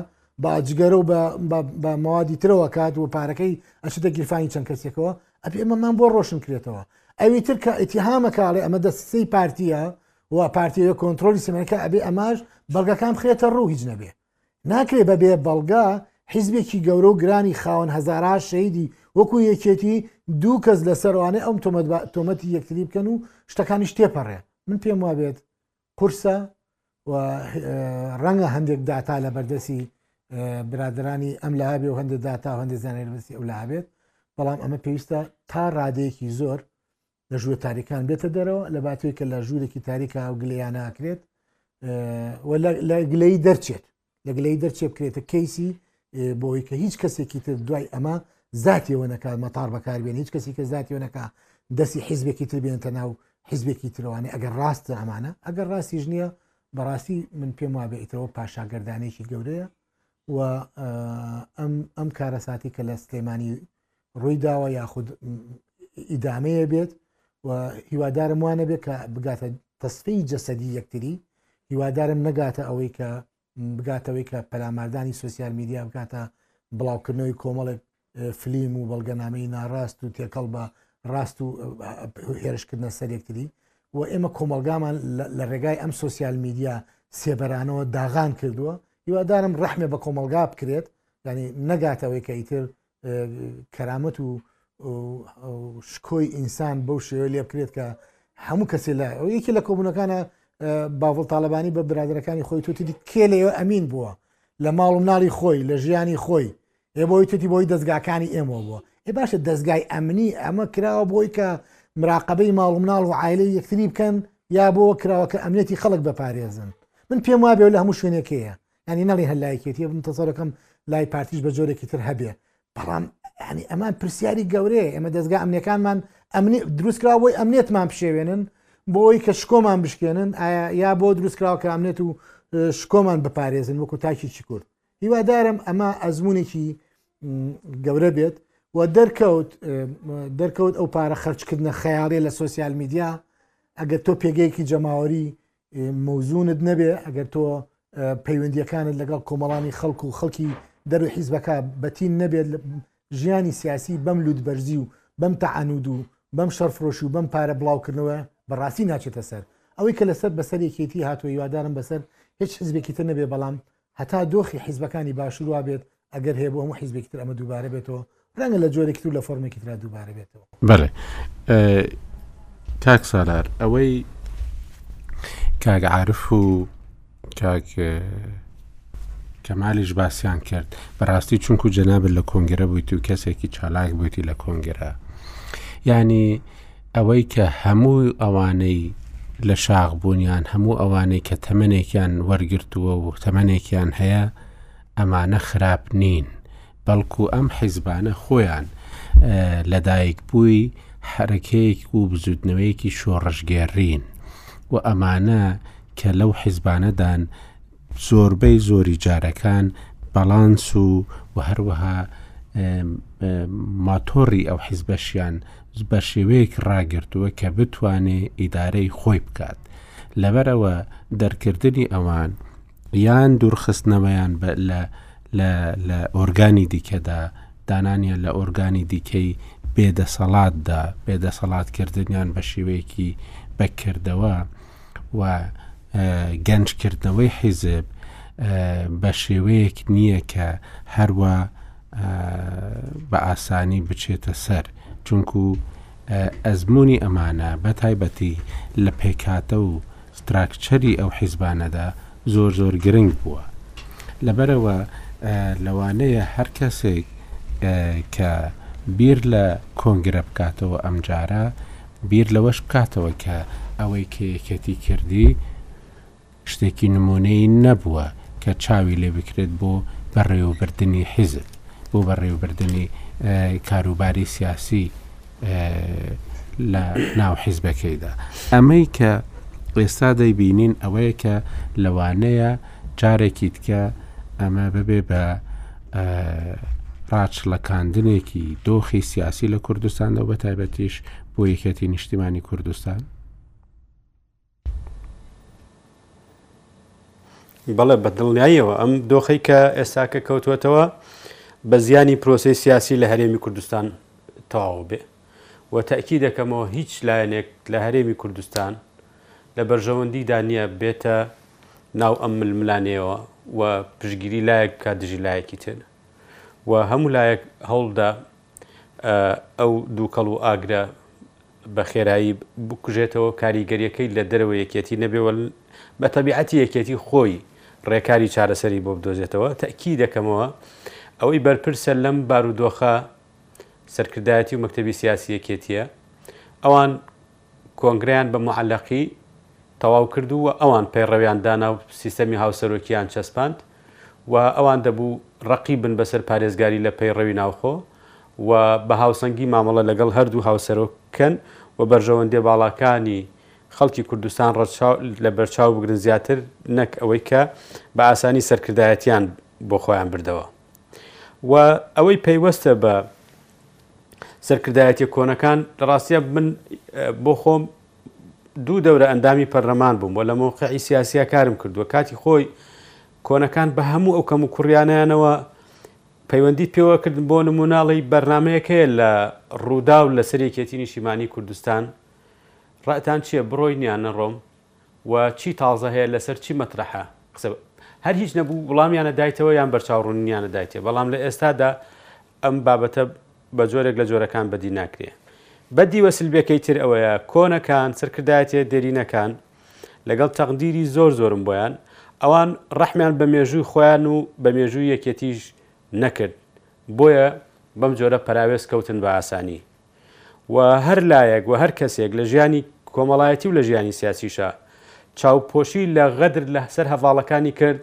باجگەرە و بە مەوادی ترەوە کات و پارەکەی ئەشتە گیرفانی چەند کەسێکەوە ئەپێ ئەمەمان بۆ ڕۆشن کرێتەوە ئەوی تر کە ئەتیهامەکڵێ ئەمە دەستی پارتیە و پارتی ئەوێ کۆنترۆلی سمێنەکە ئەبێ ئەماش بەڵگەکان بخرێتە ڕوو هیچ نەبێ ناکرێ بەبێ بەڵگە حیزبێکی گەورە و گرانی خاوەن هەزارا شەیدی وەکو یەکێتی دوو کەس لە سەروانێ ئەم تۆمەت تۆمەتی یەکتری بکەن و شتەکانیش تێپەڕێ من پێم وابێت قورسە و ڕەنگە هەندێک داتا لە بەردەسی برادرانی ئەم لە هاابێ و هەندێک داتا هەندێک زانێرمەسی ئەو لابێت بەڵام ئەمە پێویستە تا ڕادەیەکی زۆر لە ژوورە تاریکان بێتە دەرەوە لە باتێک کە لە ژوورێکی تاریکا و گلیان ناکرێت لە گلەی دەرچێت لە گلەی دەرچێ بکرێتە کەیسی بۆی کە هیچ کەسێکی تر دوای ئەمە زاتیەوە نەکات مەتار بەکاربێن هیچ کەسی کە زاتیەوە نەکە دەستی حیزبێکی تر بێنتە ناو حیزبێکی تروانێ ئەگەر ڕاستە ئەمانە ئەگەر ڕاستیش نییە بەڕاستی من پێم وابێ ئیتەوە پاشاگەردانێکی گەورەیە و ئەم ئەم کارەساتی کە لە سلێمانی ڕووی داوە یاخود ئیدامەیە بێت و هیوادارم وانە بێت کە بگاتە تەسفی جەسەدی یەکتری هیوادارم نەگاتە ئەوەی کە بگاتەوەی کە پەلاماردانی سوسیال میدیا بکاتە بڵاوکردنەوەی کۆمەڵێک فلیم و بەڵگەنامەی ناڕاست و تێکەڵ بە ڕاست و هێرشکردە سەرێکتری و ئێمە کۆمەلگامان لە ڕێگای ئەم سوسیال میدیا سێبەرانەوە داغان کردووە هیوادارم ڕحمێ بە کۆمەلگا بکرێت ینی نەگاتەوەی کە ئیتر کەرامەت و شکۆی ئینسان بەو شێوە لێ بکرێت کە هەموو کەسێ لە ئەو یەکی لە کۆبوونەکانە باڤڵ تاالبانی بە برادەکانی خۆی توتیدی کێ لەوێ ئەمین بووە لە ماڵ و مناڵی خۆی لە ژیانی خۆی ئێ بۆی توتی بۆی دەستگاکانی ئێمە بووە ئێ باشە دەستگای ئەمنی ئەمە کراوە بۆی کە مراقبەی ماڵ و مناڵ و عیلی یەکتری بکەن یا بۆ کراوە کە ئەمنێتی خەڵک بەپارێزن من پێم وابێ لە هەموو شوێنێکەیە یانی نەڵێ هەر لایەکێتیە منتەزەرەکەم لای پارتیش بە جۆرێکی تر هەبێ بەڵام ینی ئەمان پرسیاری گەورەیە ئێمە دەستگا ئەمنیەکانمان ئەمنی دروستکرا بۆی ئەمنێتمان پشێوێنن بۆ ئەوی کە شکۆمان بشکێنن ئایا یا بۆ دروستکراوە کە ئەمنێت و شکۆمان بپارێزن وەکو تاکی چی کورد هیوادارم ئەمە ئەزمونێکی گەورە بێت و دەرکەوت دەرکەوت ئەو پارە خەرچکردنە خەیاڵێ لە سوسیال میدیا ئەگەر تۆ پێگەیەکی جەماوەری مەوزونت نەبێ ئەگەر تۆ پەیوەندیەکانت لەگەڵ کۆمەڵانی خەڵکو و خەڵکی دەرو حیزبەکە بەتین نەبێت ژیانی سیاسی بەم لوت بەرزی و بەم تەعانود و بەم شەرفرۆشی و بەم پارە بڵاوکردنەوە بەڕاستی ناچێتە سەر ئەوەی کە لەسەر بەسەر یەکێتی هاتووە یوادارم بەسەر هیچ حزبێکی تر نەبێ بەڵام هەتا دۆخی حیزبەکانی باشور وابێت ئەگەر هەیە بۆ هەموو حیزبێکی تر ئەمە دووبارە بێتەوە ڕەنگە لە جۆرێکی تر لە فۆرمێکی تررا دووبارە بێتەوە بەێ کاک سالار ئەوەی کاگ عاعرف و کاک کەمالیش باسییان کرد بەڕاستی چونکو جەنابل لە کۆنگرە بوویت و کەسێکی چالاک بوویتی لە کۆنگرە ینی ئەوەی کە هەموو ئەوانەی لە شاخ بوون یان هەموو ئەوانەی کە تەمەێکیان وەرگرتووە و تەمەێکیان هەیە ئەمانە خراپ نین بەڵکو ئەم حیزبانە خۆیان لەدایک بووی حرەکەیەک و بزوتنەوەیەکی شۆڕژگێڕین و ئەمانە کە لەو حیزبانەدان زۆربەی زۆری جارەکان باڵانس و و هەروەها ماتۆڕی ئەو حیزبەشیان بە شێوەیەک ڕاگرتووە کە بتوانێ ئیدارەی خۆی بکات لەبەرەوە دەرکردنی ئەوان یان دوورخستنەوەیان لە لە ئۆرگانی دیکەدا دانانیان لە ئۆرگانی دیکەی بێدەسەڵاتدا بێدەسەڵاتکردنیان بە شێوەیەکی بەکردەوە و گەنجکردنەوەی حیزب بە شێوەیەک نییە کە هەروە بە ئاسانی بچێتە سەر چونکو ئەزمموی ئەمانە بە تایبەتی لە پێکاتە و ستراکچەری ئەو حیزبانەدا زۆر زۆر گرنگ بووە لەبەرەوە لەوانەیە هەر کەسێک کە بیر لە کۆنگرە بکاتەوە ئەمجارە بیر لەوەش بکاتەوە کە ئەوەی کە یەکێتی کردی شتێکی نموونەیی نەبووە کە چاوی لێ بکرێت بۆ بەڕێوەبردنی حیزب بۆ بەڕێوەبردنی کاروباری سیاسی لە ناو حیزبەکەیدا ئەمەی کە ئێستا دەیبینین ئەوەیە کە لەوانەیە جارێکی دیکە ئەمە ببێ بە ڕاچڵەکاندنێکی دۆخی سیاسی لە کوردستان و بە تایبەتیش بۆ یەکێتی نیشتیمانی کوردستان بەڵێ بە دڵنیاییەوە ئەم دۆخی کە ئێستاکە کەوتوەتەوە بە زیانی پرۆسی سیاسی لە هەرێمی کوردستان تەواو بێ و تەئکید دەکەمەوە هیچ لایەنێک لە هەرێمی کوردستان لە بەرژەوەندیدا نییە بێتە ناو ئەم ململانێیەوە و پشتگیری لایەک بکات دژی لایەکی تر و هەموو لایەک هەوڵدا ئەو دووکەڵ و ئاگرە بە خێرایی بکوژێتەوە کاریگەریەکەی لە دەرەوە یەکێتی نەبێوە بە تەبیعەتی یەکێتی خۆی ڕێکاری چارەسەری بۆ بدۆزێتەوە تەکی دەکەمەوە ئەوەی بەرپرسە لەم بارودۆخە سەرکردایەتی و مەکتەبی سیاسی یەکێتییە، ئەوان کۆنگرەیان بە موعەلەقی تەواو کرد و ئەوان پەیڕەویان دانا و سیستەمی هاوسەرۆکییان چەسپاند و ئەوان دەبوو ڕەقیب بن بەسەر پارێزگاری لە پەیڕەوی ناوخۆ و بە هاوسەنگی مامەڵە لەگەڵ هەردوو هاوسەرۆک بکەن و بەرژەوەندییە باڵاکانی خەڵکی کوردستان ڕەچاو لەبەرچاو بگرن زیاتر نەک ئەوەی کە بە ئاسانی سەرکردایەتییان بۆ خۆیان بردەوە. و ئەوەی پەیوەستە بە سەرکردایەتیە کۆنەکان لە ڕاستە من بۆ خۆم دوو دەورە ئەندامی پەرلەمان بووم و لە مۆقعی سیاسیا کارم کردووە کاتی خۆی کۆنەکان بە هەموو ئەو کەم و کوڕیانیانەوە پەیوەندی پێوە کردن بۆ نموناڵی بەرنمەیەکەیە لە ڕوودا و لەسەر یەکێتی نیشیمانی کوردستان ڕەتان چییە بڕۆی نیان نەڕۆم و چی تازە هەیە لەسەر چی مەترەحە قسە هەر هیچ نەبوو وڵامیانە دایتەوە یان بەرچاو ڕوننیانە دایتێ بەڵام لە ئێستادا ئەم بابەتە بە جۆرێک لە جۆرەکان بەدی ناکرێ بە دیوە سلبیەکەی تر ئەوەیە کۆنەکان سەرکردایەتێ دێرینەکان لەگەڵ تەقدیری زۆر زۆرم بۆیان ئەوان ڕەحمیان بە مێژووی خۆیان و بە مێژووی یەکێتیش نەکرد بۆیە بەم جۆرە پەراوێز کەوتن بە ئاسانی و هەر لایەک و هەر کەسێک لە ژیانی کۆمەڵایەتی و لە ژیانی سیاسیشا چاوپۆشی لە غەدر لە سەر هەڤاڵەکانی کرد،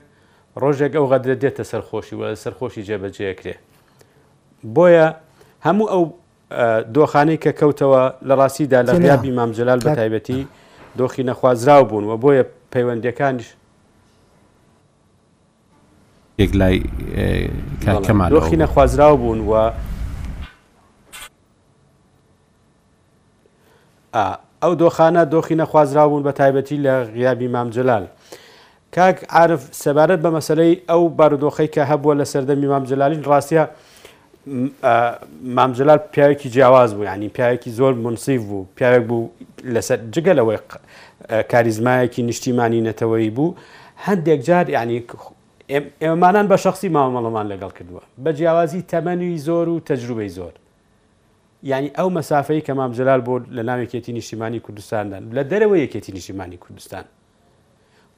ڕۆژێک ئەو غەدرە دێتە سەر خۆشی و لە سەر خۆشی جێبەجێ ئەکرێ. بۆیە هەموو ئەو دۆخانەی کە کەوتەوە لە ڕاستیدا لە غیابی مام جەلال بە تایبەتی دۆخی نەخوازراو بوون و بۆیە پەیوەندییەکانیش. یەک لای کاک کەمال ئەوە بوو. دۆخی نەخوازراو بوون و ئەو دۆخانە دۆخی نەخوازراو بوون بە تایبەتی لە غیابی مام جەلال. کاک عارف سەبارەت بە مەسەلەی ئەو بارودۆخەی کە هەبووە لە سەردەمی مام جەلالیش ڕاستە مام جەلال پیاوێکی جیاواز بوو یعنی پیاوێکی زۆر منسیف بوو پیاوێک بوو لەسەر جگە لەوەی کاریزمایەکی نیشتیمانی نەتەوەیی بوو هەندێک جار یعنی ئێمەمانان بە شخصی مامەڵەمان لەگەڵ کردووە بە جیاوازی تەمەنی زۆر و تەجروبەی زۆر یعنی ئەو مەسافەی کە مامجلال بۆ لە ناوێکێتی نیشتیمانی کوردستاندان لە دەرەوە یەکێتی نیشتیمانی کوردستان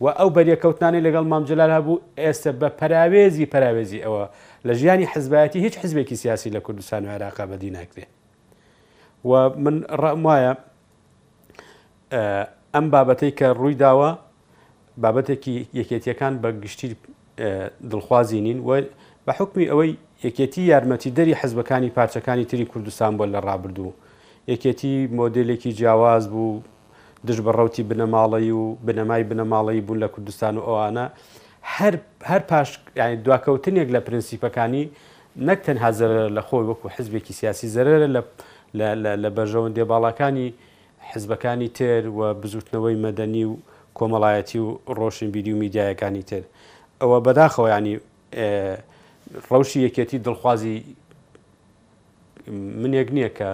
وە ئەو بەریەکەوتنانەی لەگەڵ مام جەلال هەبوو ئێستە بە پەراوێزی پەراوێزی ئەوە لە ژیانی حزبایەتی هیچ حزبێکی سیاسی لە کوردستان و عێراقا بەدی ناکرێ و من ڕەم وایە ئەم بابەتەی کە ڕووی داوە بابەتێکی یەکێتیەکان بە گشتی دڵخوازی نین و بە حکمی ئەوەی یەکێتی یارمەتی دەری حزبەکانی پارچەکانی تری کوردستان بۆ لە ڕابردوو یەکێتی مۆدلێکی جیاواز بوو دژ بە ڕەوتی بنەماڵەیی و بنەمای بنەماڵەیی بوون لە کوردستان و ئەوانە هەر هەر پاش یعنی دواکەوتنێک لە پرنسیپەکانی نەک تەنها زەرەرە لە خۆی وەکو حزبێکی سیاسی زەرەرە لە لە بەرژەوەندێ باڵاکانی حزبەکانی تر و بزوتنەوەی مەدەنی و کۆمەڵایەتی و ڕۆشنبیری و میدیایەکانی تر ئەوە بەداخەوە ینی ڕەوشی یەکێتی دڵخوازی منێک نییە کە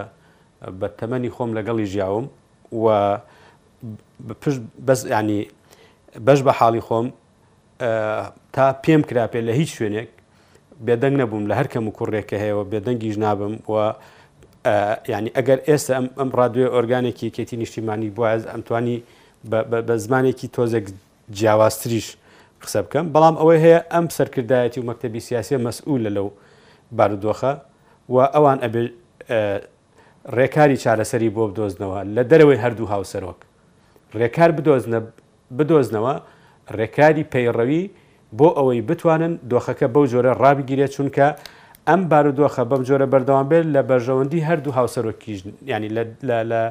بە تەمەنی خۆم لەگەڵی ژیاوم و بەس ینی بەش بە حاڵی خۆم تا پێم کراپێ لە هیچ شوێنێک بێدەنگ نەبووم لە هەرکەم و کوڕێکە هەیەەوە بێدەنگیش نابم و ینی ئەگەر ئێستا ئەم ڕادوێ ئۆرگانێکی کێتی نیشتیمانی بواز ئەمتوانی بە زمانێکی تۆزێک جیاوازتریش قسە بکەم، بەڵام ئەوەی هەیە ئەم سەرکردایەتی و مەکتەبی سیاسیە مەسئولە لەو بارودۆخە و ئەوان ئەبێ رێکاری چارەسەری بۆ بدۆزنەوە لە دەرەوەی هەردوو هاوسەرۆک رێکار بدۆزنە بدۆزنەوە رێکاری پەیڕەوی بۆ ئەوەی بتوانن دۆخەکە بەو جۆرە رابگیرێت چونکە ئەم بارودۆخە بەم جۆرە بەردەوام بێت لە بەرژەوەندی هەردوو هاوسەرۆکیش ینی لە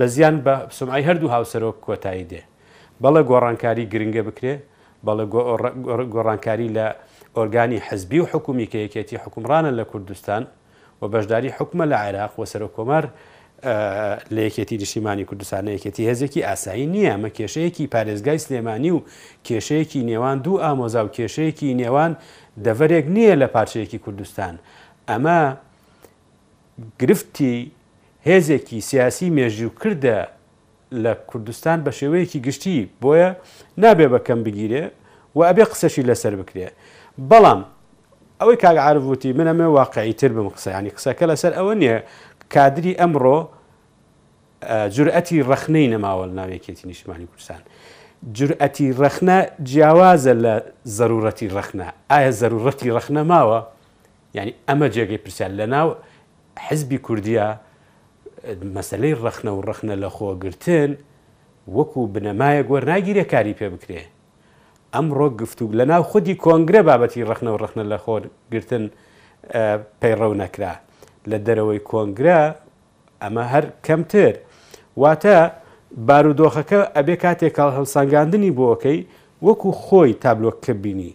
بەزیان بە سمعی هەردوو هاوسەرۆک کۆتایی دێ. بەڵێ گۆڕانکاری گرنگە بکرێ، بەڵێ گۆڕانکاری لە ئۆرگانی حزبی و حکومی کە یەکێتی حکومڕانە لە کوردستان و بەشداری حکومە لە عێراق و سەرۆک کۆمار لە یەکێتی نیشتیمانی کوردستانە یەکێتی هێزێکی ئاسایی نییە ئەمە کێشەیەکی پارێزگای سلێمانی و کێشەیەکی نێوان دوو ئامۆزا و کێشەیەکی نێوان دەڤەرێک نییە لە پارچەیەکی کوردستان ئەمە گرفتی هێزێکی سیاسی مێژوو کردە لە کوردستان بە شێوەیەکی گشتی بۆیە نابێ بە کەم بگیرێ و ئەبێ قسەشی لەسەر بکرێ بەڵام ئەوەی کاک عارف وتی من ئەمێ واقعی تر بم قسەیانی قسەکە لەسەر ئەوە نییە کادری ئەمڕۆ جورئەتی ڕەخنەی نەماوە ناوێکێتی نیشتمانی کوردستان جورئەتی ڕەخنە جیاوازە لە زەرورەتی ڕەخنە ئایا زەرورەتی ڕەخنە ماوە یانی ئەمە جێگەی پرسیار لەناو حزبی کوردیا مەسەلەی ڕەخنە و ڕەخنە لە خۆگرتن وەکو بنەمایەک وەرناگیرێ کاری پێ بکرێ ئەمڕۆ گفتوگ لەناو خودی کۆنگرە بابەتی ڕەخنە و ڕەخنە لە خۆگرتن پەیڕەو نەکرا لە دەرەوەی کۆنگرە ئەمە هەر کەمتر واتە بارودۆخەکە ئەبێ کاتێک کاڵ هەڵسانگاندنی بۆکەی وەکو خۆی تابلۆکە بینی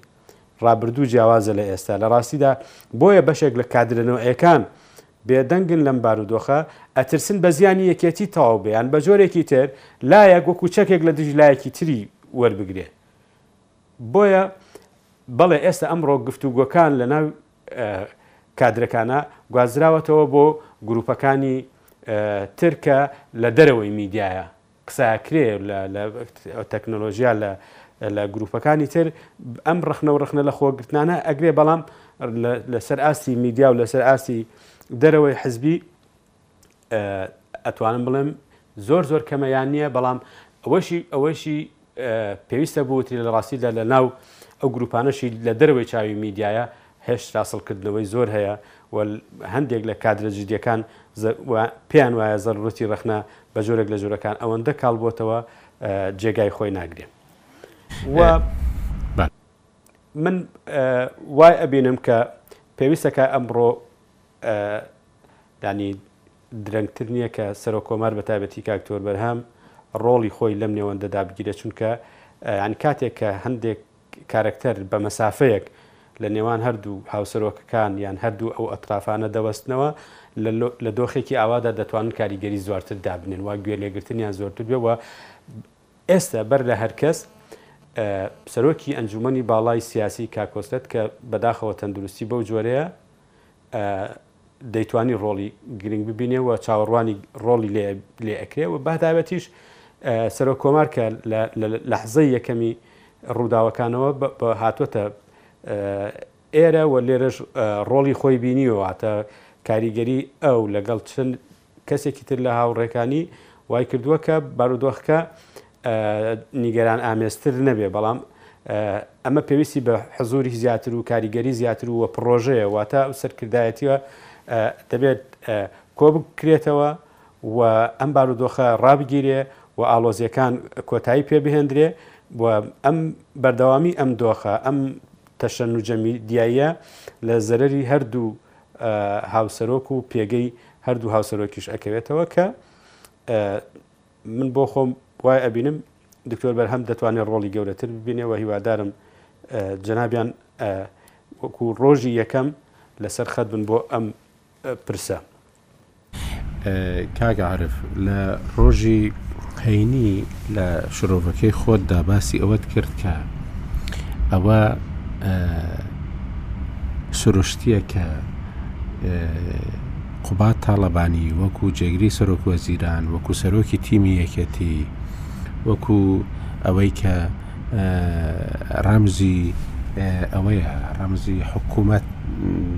ڕابردوو جیاوازە لە ئێستا، لە ڕاستیدا بۆیە بەشێک لە کادرە نوێیەکان بێدەنگن لەم بارودۆخە، ئەترسن بە زیانی یەکێتی تەواو بێ یان بە جۆرێکی تر لایەک وەکو چەکێک لە دژی لایەکی تری وەربگرێ. بۆیە بەڵێ ئێستا ئەمڕۆ گفتوگۆکان لە ناو کادرەکانا گوازراوەتەوە بۆ گروپەکانی تر کە لە دەرەوەی میدیایە، قسەئەکرێ لە لە تەکنۆلۆژیا لە لە گروپەکانی تر ئەم ڕەخنەو ڕەخنە لە خۆگرتنانە ئەگرێ بەڵام لەسەر ئاستی میدیا و لەسەر ئاستی دەرەوەی حزبی ئەتوانم بڵێم زۆر زۆر کەمە یان نییە بەڵام ئەوەشی ئەوەشی پێویستە بوترێ لە ڕاستیدا لە ناو ئەو گروپانەشی لە دەرەوەی چاوی میدیایە هێشرا سڵکردنەوەی زۆر هەیە و هەندێک لە کادرە جدیەکان پێیان وایە زەرورەتی ڕەخنە بە جۆرێک لە جۆرەکان ئەوەندە کاڵ بۆتەوە جێگای خۆی ناگرێ و من وای ئەبینم کە پێویستەکە ئەمڕۆ دانی درەنگتر نیە کە سەرۆک کۆمار بە تایبەتی کاک تۆر بەرهەم ڕۆڵی خۆی لەم نێوەندەدا بگیرێت چونکە یانی کاتێک کە هەندێک کارەکتەر بە مەسافەیەک لە نێوان هەردوو هاوسەرۆکەکان یان هەردوو ئەو ئەترافانە دەوەستنەوە لە دۆخێکی ئاوادا دەتوانن کاریگەری زۆرتر دابنێن وا گوێ لێگرتنیان زۆرتر بێ و ئێستا بەر لە هەرکەس سەرۆکی ئەنجومنی باڵای سیاسی کاکۆسرەت کە بەداخەوە تەندروستی بەو جۆرەیە دەیتوانی ڕۆڵی گرنگ ببینێ و چاوەڕوانی ڕۆڵی لێ ئەکرێ و بەهداوەتیش سەرۆک کۆمار کە لە لەحزەی یەکەمی ڕووداوەکانەوە هاتووەتە ئێرە و لێرەش ڕۆڵی خۆی بینیوەواتە کاریگەری ئەو لەگەڵ چند کەسێکی تر لە هاوڕێکانی وای کردووە کە بارودۆخەکە نیگەران ئامێزتر نەبێ بەڵام ئەمە پێویستی بە حزوری زیاتر و کاریگەری زیاتر و پڕۆژەیە واتە ئەو سەرکردایەتیوە دەبێت کۆ بکرێتەوە و ئەم بارودۆخە ڕابگیرێ و ئالۆزیەکان کۆتایی پێ بهێندرێ و ئەم بەردەوامی ئەم دۆخە ئەم تەشەنوجەمی دیایە لە زەرری هەردوو هاوسەرۆک و پێگەی هەردوو هاوسەرۆکیش ئەکەوێتەوە کە من بۆ خۆم وای ئەبینم دکتۆر بەرهەم دەتوانێت ڕۆڵی گەورەتر ببینێەوە هیوادارم جەنابیان وەکو ڕۆژی یەکەم لەسەر خەت بن بۆ ئەم پرسە. کاک عارف لە ڕۆژی هەینی لە شرۆڤەکەی خۆت دا باسی ئەوەت کرد کە ئەوە سروشتیە کە قوبات تاالبانی وەکو جێگری سەرۆک وەزیران وەکو سەرۆکی تیمی یەکەتی وەکو ئەوەی کە ڕەمزی ئەوەیە ڕەمزی حکوومەت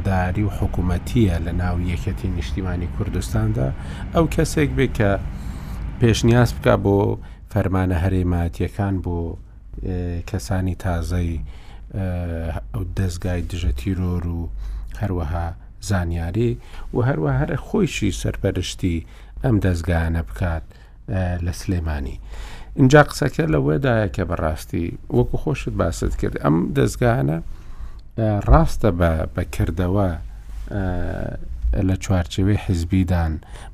داری و حکوومەتیە لە ناو یەکەتی نیشتیمانی کوردستاندا ئەو کەسێک بێ کە پێشنیاز بک بۆ فەرمانە هەرێماتیەکان بۆ کەسانی تازای ئەو دەستگای دژە تیرۆر و هەروەها زانیاری و هەروە هەرە خۆیشی سەرپەرشتی ئەم دەستگانە بکات لە سلێمانی ئینجا قسەکە لەوەدایە کە بەڕاستی وەکو خۆشت باست کرد ئەم دەستگانە ڕاستە بە بەکردەوە لە چوارچەوەی حزبیدان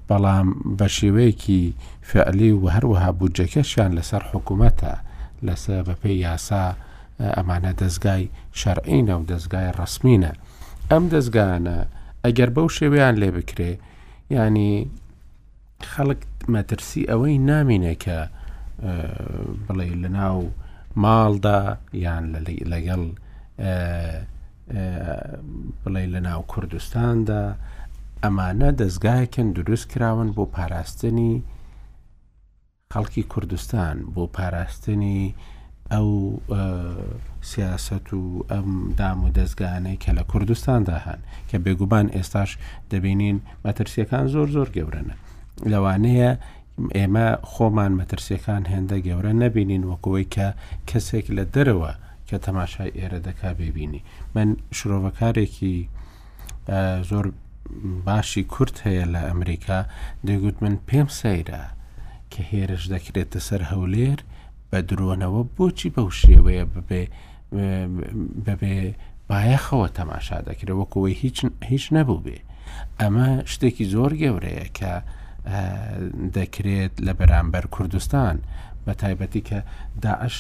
بەڵام بە شێوەیەکی فعلی و هەروەها بودجەکەشیان لەسەر حکوومەتە لەسەر بەپی یاسا ئەمانە دەستگای شەرعینە و دەستگای ڕسمینە ئەم دەستگانە ئەگەر بەو شێوەیان لێ بکرێ ینی خەڵک مەترسی ئەوەی نامینێ کە بڵێ لە ناو ماڵدا یان لەگەڵ بڵێ لە ناو کوردستاندا ئەمانە دەستگایەکن دروست کراون بۆ پاراستنی خەڵکی کوردستان بۆ پاراستنی ئەو سیاسەت و ئەم دام و دەستگانەی کە لە کوردستاندا هەن کە بێگومان ئێستاش دەبینین مەترسیەکان زۆر زۆر گەورەنە لەوانەیە ئێمە خۆمان مەترسیەکان هێندە گەورە نەبینین وەکەوەی کە کەسێک لە دەرەوە کە تەماشای ئێرە دەکا ببینی من شرۆڤەکارێکی زۆر باشی کورت هەیە لە ئەمریکا دەگوت من پێم سەیرە کە هێرش دەکرێتە سەر هەولێر بە درۆنەوە بۆچی بەو شێوەیە ببێ بەبێ بایەخەوە تەماشا دەکرێت وەکەوەی هیچ هیچ نەبوو بێ ئەمە شتێکی زۆر گەورەیە کە دەکرێت لە بەرامبەر کوردستان بە تایبەتی کە داعش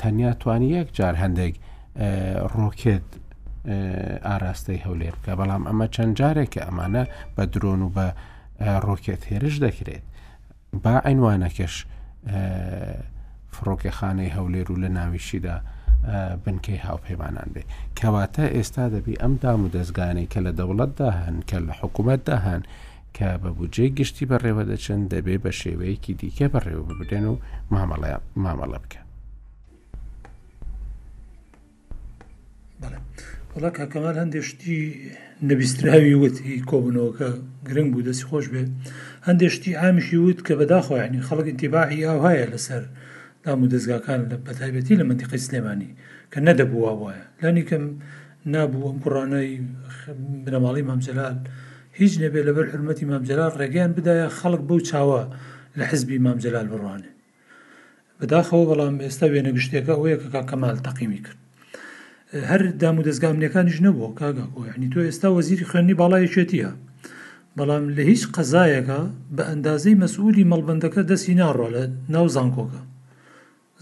تەنیا توانی یەک جار هەندێک ڕۆکێت ئاراستەی هەولێر بکە بەڵام ئەمە چەند جارێکە ئەمانە بە درۆن و بە ڕۆکێت هێرش دەکرێت با ئەینوانەکەش فڕۆکەخانەی هەولێر و لە ناویشیدا بنکەی هاوپەیمانان بێ کەواتە ئێستا دەبی ئەم دام و دەستگانەی کە لە دەوڵەتدا هەن کە لە حکوومەتدا هەن کە بە بودجەی گشتی بەڕێوە دەچن دەبێ بە شێوەیەکی دیکە بەڕێوە ببرێن و مامەڵە مامەڵە بکەن وڵا کاکەمال هەندێک شتی نەبیستراوی وت هی کۆبنەوەکە گرنگ بوو دەستی خۆش بێت هەندێک شتی ئامیشی وت کە بەداخۆیانی خەڵک انتیباعی ئاوهایە لەسەر دام و دەستگاکان لە بەتایبەتی لە منتیقی سلێمانی کە نەدەبووە وایە لانیکەم نابوو ئەم کوڕانەی بنەماڵی مامجلال هیچ نەبێت لەبەر حرمەتی مامجلال ڕێگەیان بدایە خەڵک بەو چاوە لە حزبی مامجلال بڕوانێ بەداخەوە بەڵام ئێستا وێنە گشتیەکە ئەوەیە کە کاک کەمال تەقیوی کرد هەر دام و دەستگا ئەمنیەکانیش نەبووە کاگا گۆ یعنی تۆ ئێستا وەزیری خوێندنی باڵا یەکێتیە بەڵام لە هیچ قەزایەکە بە ئەندازەی مەسئولی مەڵبەندەکە دەستی ناڕۆ لە ناو زانکۆکە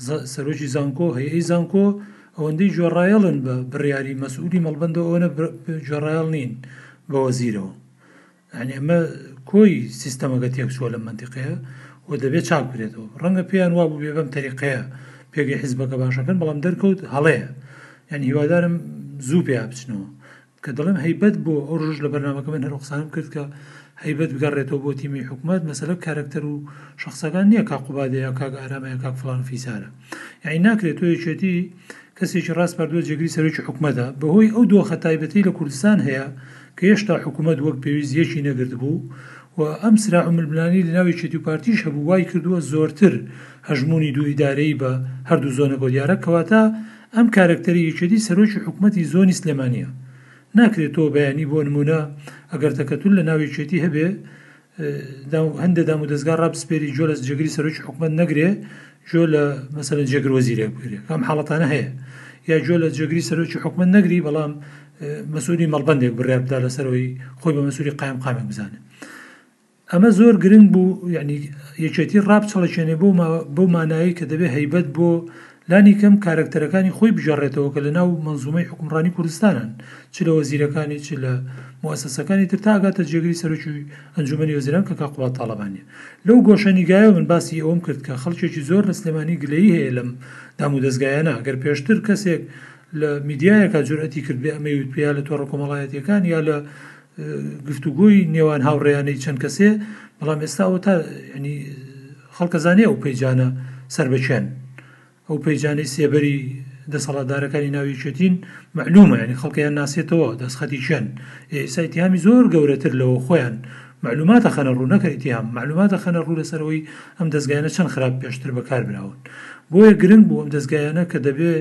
ز- سەرۆکی زانکۆ هەیەی زانکۆ ئەوەندەی جۆڕایەڵن بە بڕیاری مەسئولی مەڵبەندەوە ئەوەنە بر- جۆڕایەڵ نین بە وەزیرەوە یانی ئەمە کۆی سیستەمەکە تێکچووە لەم مەنتیقەیە و دەبێت چاک بکرێتەوە. ڕەنگە پێیان وا بووبێ بەم تەریقەیە پێگەی حیزبەکە باش ئەکەن، بەڵام دەرکەوت هەڵەیە. یانی هیوادارم زوو پێیا بچنەوە. کە دەڵێم هەیبەت بۆ، ئەو ڕۆژەش لە بەرنامەکە من هەر ئەو قسانەم کرد کە هەیبەت بگەڕێتەوە بۆ تیمی حکومەت، مەسەلە کارەکتەر و شەخسەکان نییە کاک قوبادە یا کاک ئارامە یا کاک فڵان و فیسارە. یانی ناکرێ تۆ یەکێتی کەسێکی ڕاسپاردووە جێگری سەرۆکی حکومەتە، بەهۆی ئەو دۆخە تایبەتەی لە کوردستان هەیە کە هێشتا حکومەت وەک پێویست یەکی نەگردبوو و ئەم سراح و ململانێی لە ناو یەکێتی و پارتیش هەبوو وایکردووە زۆرتر هەژموونی دوو ئیدارەیی بە هەردوو زۆنەکەوە دیارە کەواتە ئەم کارەکتەری یەکێتی سەرۆکی حکومەتی زۆنی سلێمانیە ناکرێ تۆ بەیانی بۆ نموونە ئەگەر تەکەتول لە ناو یەکێتی هەبێ هەندێ دامودەزگا رابسپێری جۆ لە جێگری سەرۆکی حکومەت نەگرێ جۆ لە مەسەن جێگر وەزیرێک بگرێ ئەم حاڵەتانە هەیە یا جۆ لە جێگری سەرۆکی حکومەت نەگری بەڵام مەسووری مەڵبندێک بڕێبدا لەسەرەوەی خۆی بە مەسووری قایم قامێک بزانێت ئەمە زۆر گرنگ بوو یعنی یەکێتی ڕابچەڵەچێنێ بۆ بەو مانایی کە دەبێ هەیبەت بۆ لانی کەم کارەکتەرەکانی خۆی بگێڕێتەوە کە لە ناو مەنزومەی حوکمڕانی کوردستانن چ لە وەزیرەکانی چ لە موئەسەسەکانی تر تا ئەگاتە جێگری سەرۆکی ئەنجومەنی وەزیران کە کاک قوباد تاڵەبانیە. لەو گۆشە نیگایەوە من باسی ئەوەم کرد کە خەڵکێکی زۆر لە سلێمانی گلەیی هەیە لەم دامودەزگایانە گەر پێشتر کەسێک لە میدیایەکا جورئەتی کردبێ ئەمەی وتبێ یا لە تۆڕە کۆمەڵایەتیەکان یا لە گفتوگۆی نێوان هاوڕێیانەی چەند کەسێ بەڵام ئێستا ئەوە تا یەعنی خەڵک ئەزانێ ئەو پەیجانە سەر بە کێن؟ ئەو پەیجانەی سێبەری دەسەڵاتدارەکانی ناو یەکێتین مەعلومە یانی خەڵک ئەیانناسێتەوە دەسخەتی کێن؟ ئێ ئیستا ئیتیهامی زۆر گەورەتر لەوە خۆیان مەعلومات ئەخەنە ڕوو نەکە ئیتیهام مەعلومات ئەخەنە ڕوو لەسەر ئەوەی ئەم دەزگایانە چەند خراپ پێشتر بەکاربراون بۆیە گرنگ بوو ئەم دەزگایانە کە دەبێ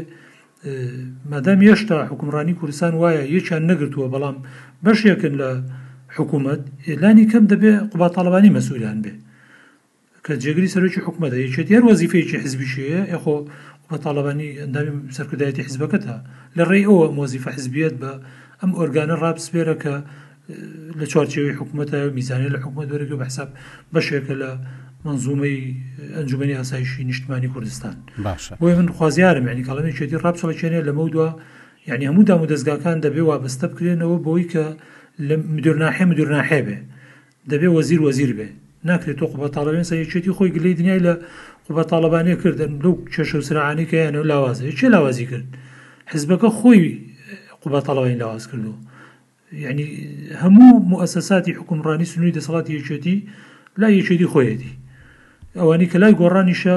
مادام یێشتا حوکمڕانی کوردستان وایە یێکیان نەگرتووە بەڵام بەشێکن لە حکوومەت ئێ لانی کەم دەبێ قوباد تاڵەبانی مەسوولیان بێ کە جێگری سەرۆکی حکوومەتە یەکێتی هەر وەزیفەیەکی حزبیشی هەیە ئێ خۆ قوباد تاڵەبانی ئەندامی سەرکردایەتی حزبەکەتە لە ڕێی ئەوە ئەم وەزیفە حزبیەت بە ئەم ئۆرگانە ڕابسپێرە کە لە چوارچێوەی حکومەتە میزانە لە حکومەت وەرەگە بە حساب بەشێکە لە منزومەی ئەنجومی ئاسایشی نیشتمانی کوردستان باشە بۆی من خوازیارم ینی کەڵمی چێتی ڕاپچڵکێنێ لەمە دووە یعنی هەموو دام و دەستگاکان دەبێ وابستە بکرێنەوە بۆی کە لە مدرناحێ مدرناحێ بێ دەبێ وەزیر وەزیر بێ ناکرێت تۆ قوبە تاالبێن سەرچێتی خۆی گلی دنیای لە قوبە تاالبانێ کردن لەو کێشە و سرعانی کە یانە لاوازێ چێ لاوازی کرد حزبەکە خۆی قوبە تاڵەوەین لاواز کردو یەعنی هەموو موئەسەساتی حوکمڕانی سنووری دەسەڵاتی یەکێتی لای یەکێتی خۆیەتی ئەوانی کە لای گۆڕانیشە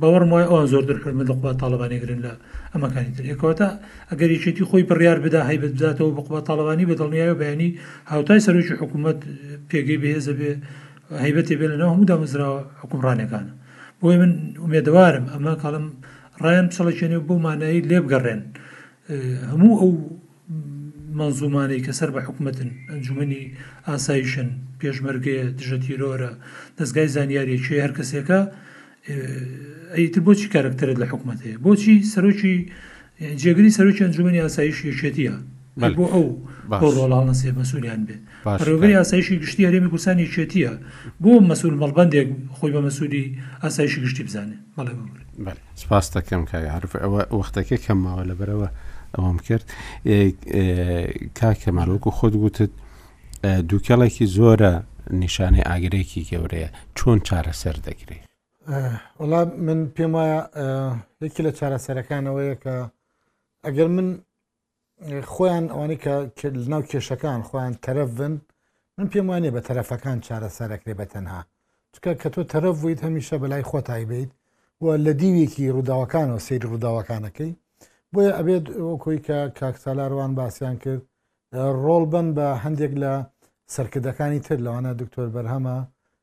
باوەڕم وایە ئەوان زۆرتر حرمە لە قوباد تاڵەبانی گرن لە ئەمەکانی تر یەکەوەتا ئەگەر یەکێتی خۆی بڕیار بدا هەیبەت بداتەوە بە قوباد تاڵەبانی بە دڵنیایە بەیانی هاوتای سەرۆکی حکوومەت پێگەی بەهێزە بێ هەیبەتێ بێ لەناو هەموو دامەزراوە حکومڕانەکانە بۆی من ئومێدەوارم ئەمە کاڵم ڕایان چڵەکێنێ بۆ مانایی لێبگەڕێن هەموو ئەو مەنزومانەی کە سەر بە حکومەتن، ئەنجومەنی ئاسایشن، پێشمەرگەیە، دژە تیرۆرە، دەزگای زانیاریە، کێ هەر کەسێکە، ئەی ئیتر بۆچی کارەکتەرت لە حکومەت هەیە؟ بۆچی سەرۆکی جێگری سەرۆکی ئەنجومەنی ئاسایشی یەکێتیە؟ بەڵێ بۆ ئەو باش. ڕۆڵانەسێ مەسولیان بێ. بەڕێوەبەری ئاسایشی گشتی هەرێمی کوردستان یەکێتیە بۆ مەسول مەڵبەندێک خۆی بە مەسولی ئاسایشی گشتی بزانێ بەڵێ ببورێ. سپاس دەکەم کاک عارف ئەوە وەختەکە کەم ماوە لەبەرەوە ئەوەم کرد کاکەمان وەکو خۆت گوتت دووکەڵێکی زۆرە نیشانەی ئاگرێکی گەورەیە چۆن چارەسەر دەکرێت وڵا من پێم وایە یەکی لە چارەسەرەکانەوەیە کە ئەگەر من خۆیان ئەوانەی کە لەناو کێشەکان خۆیان تەرەف بن من پێم وانە بە تەرەفەکان چارەسەرەکرێ بە تەنها چکە کە تۆ تەرەف بوویت هەمیشە بەلای خۆتای بیت و لە دیوێکی ڕووداوەکانەوە سەیری ڕووداوەکانەکەی بۆیە ئەبێت وەکۆی کە کاکسالاروان باسییان کرد ڕۆڵ بن بە هەندێک لە سەرکردەکانی تر لەوانە دکتۆر بەرهەمە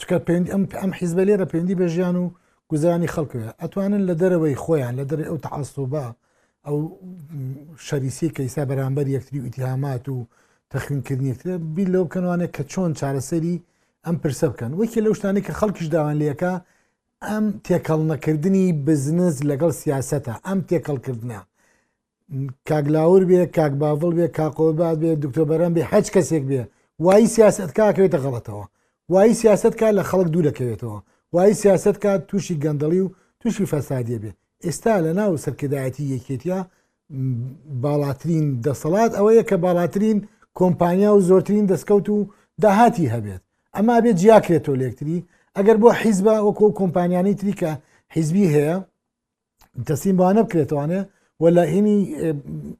چکە پێند ئەم ئەم حیزبە لێرە پێندی بە ژیان و گوزانی خەڵکەوە ئەتوانن لە دەرەوەی خۆیان لە دەری ئەو تەعاستۆبە ئەو شەریسی کەیسا بەرامبەر یەکتری ئیتهامات و تەخوینکردن یەکترە بی لەو بکەنوانێت کە چۆن چارەسەری ئەم پرسە بکەن وەکی لەو شتانی کە خەڵکیش داوان لەکە ئەم تێکەڵ نەکردنی بزنس لەگەڵ سیاستە ئەم تێکەڵکردە کاک لاور بێ کاک باڤڵ بێ کاقۆباد بێ دکتۆ بەرەم بێ هەچ کەسێک بێ وای سیاست کاکەوێتە غەڵەتەوە وای سیاست کا لە خەڵک دوو دەکەوێتەوە وای سیاست کا تووشی گەندەڵی و تووشی فەسادیە بێ ئێستا لە ناو سەرکردایەتی یەکێتە باڵاترین دەسەڵات ئەوەیە کە باڵاترین کۆمپانیا و زۆرترین دەستکەوت و داهاتی هەبێت ئەما بێت جیاکرێتەوە لەکتری ئەگەر بۆ حیزبە وەکۆ کۆمپانیانی تریکە حیزبی هەیە تەسلیم بەوانە بکرێتوانێ و لە هینی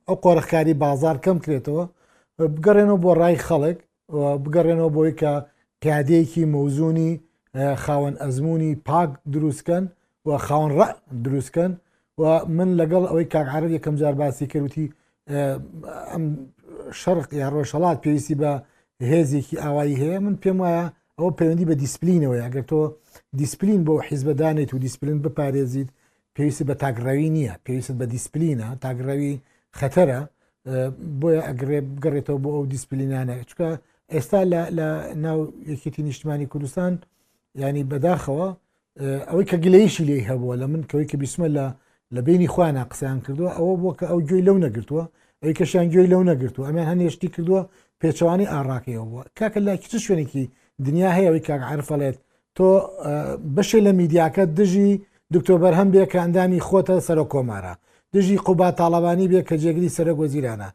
ئەو قۆرخکاری بازار کەم کرێتەوە بگەڕێنەوە بۆ ڕای خەڵک بگەڕێنەوە بۆی کە پیادەیەکی مەوزونی خاوەن ئەزمموی پاک دروستکەن و خاوەن ڕە دروستکەن و من لەگەڵ ئەوەی کاک عرب یەکەم جار باسی کەوتی ئەم شەرق یا ڕۆژهڵات پێویستی بە هێزێکی ئاوایی هەیە من پێم وایە ئەوە پەیوەندی بە دیسپلینەوەی ئەگەر تۆ دیسپلین بۆ حیزبەدانێت و دیسپلین بپارێزیت پێویست بە تاگڕەوی نییە پێویست بە دیسپلینە تاگڕەوی خەتەرە بۆیە ئەگرێ بگەڕێتەوە بۆ ئەو دیسپلینانە چکە ئێستا لە ناو یەکێتی نیشتمانی کوردستان ینی بەداخەوە ئەوەی کە گلەیشی لێی هەبووە لە من کەوەی کە بیسمە لە لە بینی خۆیان قسەیان کردووە ئەوە بووە کە ئەو گوێی لەو نەگرتووە ئەوی کەشیان گوێی لەو نەگرتووە ئەمیان هەنێشتی کردووە پێچوانی ئاڕاکەیەوە بووە کاکە لا چ شوێنێکی دنیا هەیەەوەی کاک عرفەڵێت تۆ بەشێ لە میدیاکە دژی دکتۆبەر هەم بێ کە ئەندامی خۆتە سەرۆ کۆمارە دژی قوبا تاالبانی بێ کە جێگری سەرۆک وەزیرانە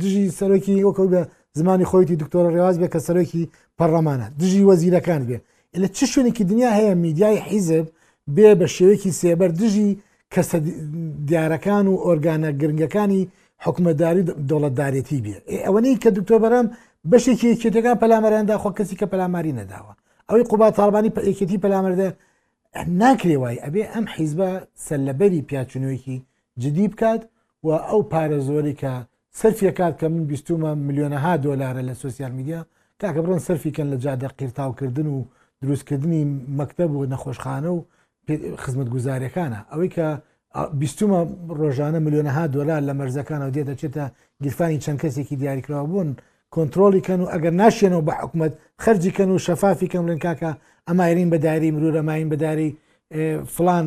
دژی سەرۆکی وەکەوت بە زمانی خۆیتی دکتۆرە ڕێواز بێ کە سەرۆکی پەرلەمانە دژی وەزیرەکان بێ لە چ شوێنێکی دنیا هەیە میدیای حیزب بێ بە شێوەیەکی سێبەر دژی کەسە دیارەکان و ئۆرگانە گرنگەکانی حکومەتداری دەوڵەتدارێتی بێ ئەوەنەی کە دکتۆر بەرام بەشێکی یەکێتەکان پەلامەران داخۆ کەسی کە پەلاماری نەداوە ئەوەی قوبا تاالبانی یەکێتی پەلامەردە ناکرێ وای ئەبێ ئەم حیزبە سەرلەبەری پیاچنوێکی جدی بکات و ئەو پارە زۆری کە سەرفی ئەکات کە من بیستومە ملیۆنەها دۆلارە لە سۆسیال میدیا تاکە بڕۆن سەرفی کەن لە جادە قیرتاوکردن و دروستکردنی مەکتەب و نەخۆشخانە و خزمەت گوزارەکانە ئەوەی کە بیستومە ڕۆژانە ملیۆنەها دۆلار لە مەرزەکانەوە دێ دەچێتە گیرفانی چەند کەسێکی دیاریکراوە بوون کۆنتترۆلی کەن و ئەگەر ناشێنەوە بە حکومت خەرجی کەن و شەفافی کەم ڵێن کاکە ئەمایرین بەداری مرورە ماین بەداری فلان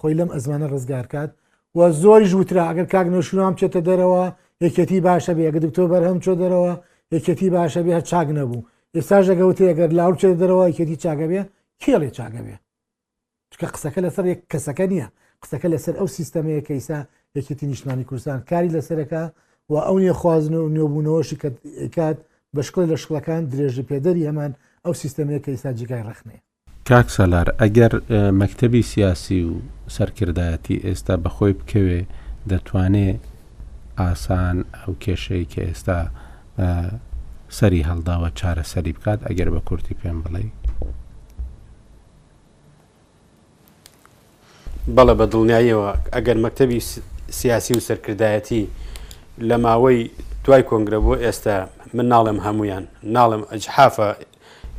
خۆی لەم ئەزمانە ڕزگارکات و زۆریش وترا ئەگەر کاک نەوشیروان بچێتە دەرەوە یەکێتی باشە بێ ئەگە دکتۆر بەرهەم چۆ دەرەوە یەکێتی باشە بێ هەر چاک نەبوو ئێستاش دەگەوتێ ئەگەر لاور بچێتە دەرەوە یەکێتی چاگە بێ کێڵێ چاگە بێ چکە قسەکە لەسەر یەک کەسەکە نییە قسەکە لەسەر ئەو سیستەمەیە کەیسا یەکێتی نیشتمانی کوردستان کاری لەسەرەکە و ئەو نیەخوازن و نوێبوونەوەشی کات بە شکۆی لە شکڵەکان درێژە پێدەری هەمان ئەو سیستەمەیە کەیسا جیگای ڕخنەیە کاک سالار ئەگەر مەکتەبی سیاسی و سەرکردایەتی ئێستا بەخۆی بکەوێ دەتوانێ ئاسان ئەو کێشەی کە ئێستا سەری هەڵداوە چارەسەری بکات ئەگەر بە کورتی پێم بڵێی؟ بەڵێ بە دڵنیاییەوە ئەگەر مەکتەبی سیاسی و سەرکردایەتی لە ماوەی دوای کۆنگرە بۆ ئێستا من ناڵێم هەمویان ناڵم ئەجحافە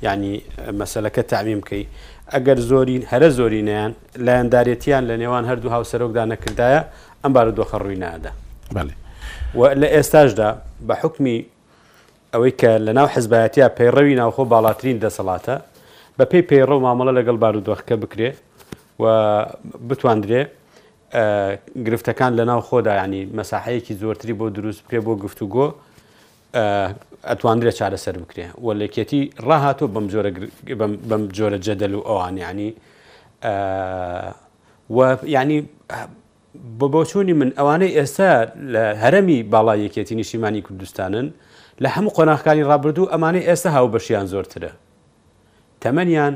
ینی مەسلەکە تعمیم بکەی ئەگەر زۆرین هەرە زۆرینیان لایەندارێتیان لە نێوان هەردوو هاوسەرۆکدا نەکردایە ئەم بارودۆخە ڕووی نادا بەڵێ و لە ئێستاشدا بە حکمی ئەوەی کە لە ناو حزبایەتیا پەیڕەوی ناوخۆ باڵاترین دەسەڵاتە، بە پێی پەیڕەو مامەڵە لەگەڵ بارودۆخەکە بکرێ و بتواندرێ گرفتەکان لە ناو خۆدا ینی مەساحەیەکی زۆرتری بۆ دروست بکرێ بۆ گفتوگۆ ئەتواندرێ چارەسەر بکرێ و لەکێتی ڕاهاتۆ بەم جۆرە بەم جۆرە جەدەل و ئەوانیانی و ینی بە بۆچوونی من ئەوانەی ئێستا لە هەرەمی باڵای یەکێتی نیشتیمانی کوردستانن لە هەموو قۆناغکانی ڕابردوو ئەمانەی ئێستا هاوبەشیان زۆرترە تەمەنیان،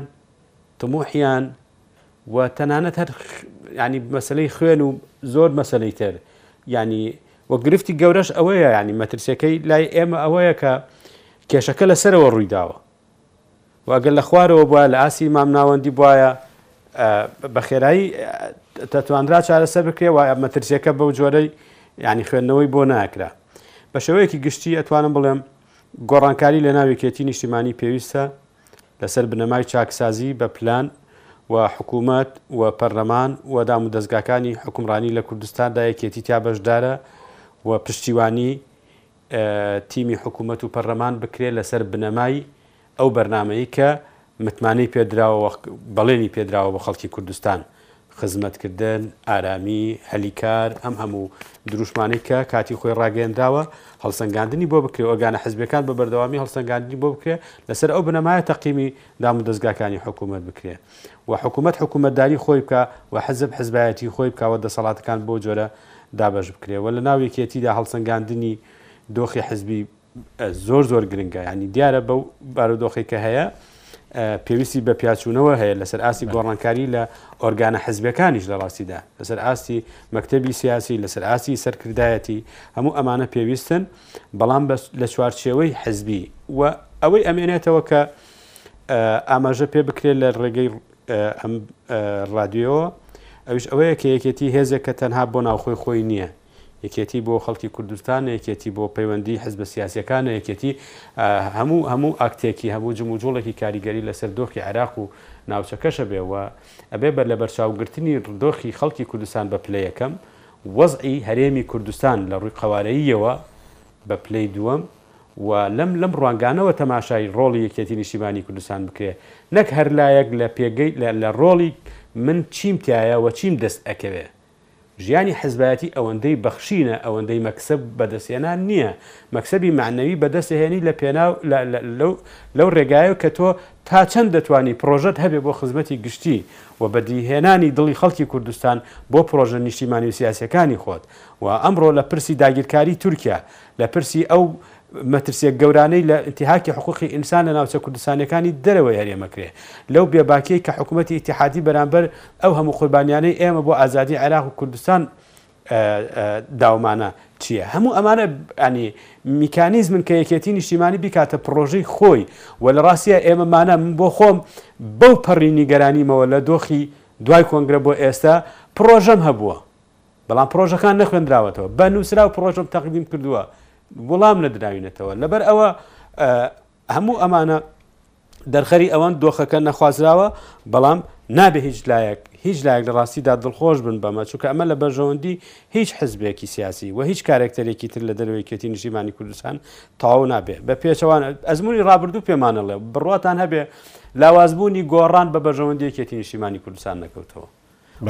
تموحیان و تەنانەت هەر یعنی مەسلەی خوێن و زۆر مەسلەی تر یعنی وە گرفتی گەورەش ئەوەیە یعنی مەترسیەکەی لای ئێمە ئەوەیە کە کێشەکە لەسەرەوە ڕوویداوە وە گەر لە خوارەوە بوایە لە ئاستی مام ناوەندی بوایە بە خێرایی تەتواندرا چارەسەر بکرێ وە مەترسیەکە بەو جۆرەی ینی خوێندنەوەی بۆ ناکرا بە شێوەیەکی گشتی ئەتوانم بڵێم گۆڕانکاری لە ناوێکێتی نیشتیمانی پێویستە لەسەر بنەمای چاکسازی بە پلان و حکوومەت و پەرلەمان و دام و دەستگاکانی حکومڕانی لە کوردستاندا یەکێتی تیا بەشدارە و پشتیوانی تیمی حکومەت و پەرلەمان بکرێت لەسەر بنەمای ئەو بەرنامەی کە متمانەی پێدراوە بەڵێنی پێدراوە بە خەڵکی کوردستان خزمەتکردن ئارامی هەلی کار ئەم هەموو دروشمانەی کە کاتی خۆی ڕاگەندراوە هەڵسەنگاندنی بۆ بکرێ ئۆگانە حزبەکان بە بەردەوامی هەڵسەنگاندنی بۆ بکرێ لەسەر ئەو بنەمایە تەقیمی دام و دەستگاکانی حکوومەت بکرێ و حکوومەت حکوومەتداری خۆی بکە و حەزب حزبایەتی خۆی بکەوە دەسەڵاتەکان بۆ جۆرە دابەش بکرێ وە لەناو یەکێتیدا هەڵسەنگاندنی دۆخی حزبی زۆر زۆر گرنگە ینی دیارە بەو بارودۆخی کە هەیە پێویستی بە پیاچوونەوە هەیە لەسەر ئاستی گۆڕانکاری لە ئۆرگانە حزبەکانیش لە ڕاستیدا لەسەر ئاستی مەکتتەبی سیاسی لەسەر ئاستی سەرکردایەتی هەموو ئەمانە پێویستن بەڵام لە چوارچێوەی حزبی و ئەوەی ئەمێنێتەوە کە ئاماژە پێ بکرێت لە ڕێگەی ئەم ڕادیۆ ئەویش ئەوەیە کە یەکێتی هێزێک کە تەنها بۆ ناوخۆی خۆی نییە یەکێتی بۆ خەڵکی کوردستان یەکێتی بۆ پەیوەندی حزبە سیاسەکان یەکێتی هەموو هەموو ئاکتێکی هەموو جموجوڵێکی کاریگەری لەسەر دۆخی عراق و ناوچەکەشە بێەوە ئەبێ بەر لە بەرچاوگرتنی ڕدۆخی خەڵکی کوردستان بە پلەیەکەم وەزعی هەرێمی کوردستان لە ڕووی قوارەییەوە بە پلەی دووەم و لەم لەم ڕوانگانەوە تەماشای ڕۆڵی یەکێتی نیشتیمانی کوردستان بکرێ نەک هەر لایەک لە پێگەی لە لە ڕۆڵی من چیم تایە و چیم دەست ئەکەوێ. ژیانی حزبایەتی ئەوەندەی بەخشینە ئەوەندەی مەکسەب بەدەستهێنان نییە، مەکسەبی مەعنەوی بەدەستەهێنی لە پێناو لە لە لەو لەو ڕێگایەو کە تۆ تا چەند دەتوانی پڕۆژەت هەبێ بۆ خزمەتی گشتی و بەدیهێنانی دڵی خەڵکی کوردستان بۆ پڕۆژە نیشتیمانی و سیاسیەکانی خۆت. و ئەمڕۆ لە پرسی داگیرکاری تورکیا، لە پرسی ئەو مەترسیە گەورانەی لە ئینتیهاکی حقوقی ئینسان لە ناوچە کوردستانیەکانی دەرەوەی هەرێمەکرێ، لەو بێباکیەی کە حکومەتی ئیتیحادی بەرامبەر ئەو هەموو قوربانیانەی ئێمە بۆ ئازادی عێراق و کوردستان داومانە چیە؟ هەموو ئەمانە ئەنی میکانیزمن کە یەکێتی نیشتیمانی بیکاتە پرۆژەی خۆی و لە ڕاستە ئێمە مانە بۆ خۆم بەو پەڕی نیگەرانیمەوە لە دۆخی دوای کۆنگرە بۆ ئێستا پرۆژەم هەبووە. بەڵام پڕۆژەکان نەخوێندراوەتەوە، بە نووسراو پڕۆژەم تەقدیم کردووە، وڵام نەدراوینەتەوە، لەبەر ئەوە هەموو ئەمانە دەرخەری ئەوەن دۆخەکە نەخوازراوە، بەڵام نابێ هیچ لایەک هیچ لایەک لە ڕاستیدا دڵخۆش بن بەمە چونکە ئەمە لە بەرژەوەندی هیچ حزبێکی سیاسی و هیچ کارێکتەرێکی تر لە دەرەوەی کێتی نیشیمانی کوردستان تاو نابێ بە پێچەوان ئەزمموی ڕابردوو پێمانەڵێ بڕاتان هەبێ لاوازبوونی گۆڕان بە بەرژەوەندیەکێتی نیشیمانی کوردستان نەکەوتەوە.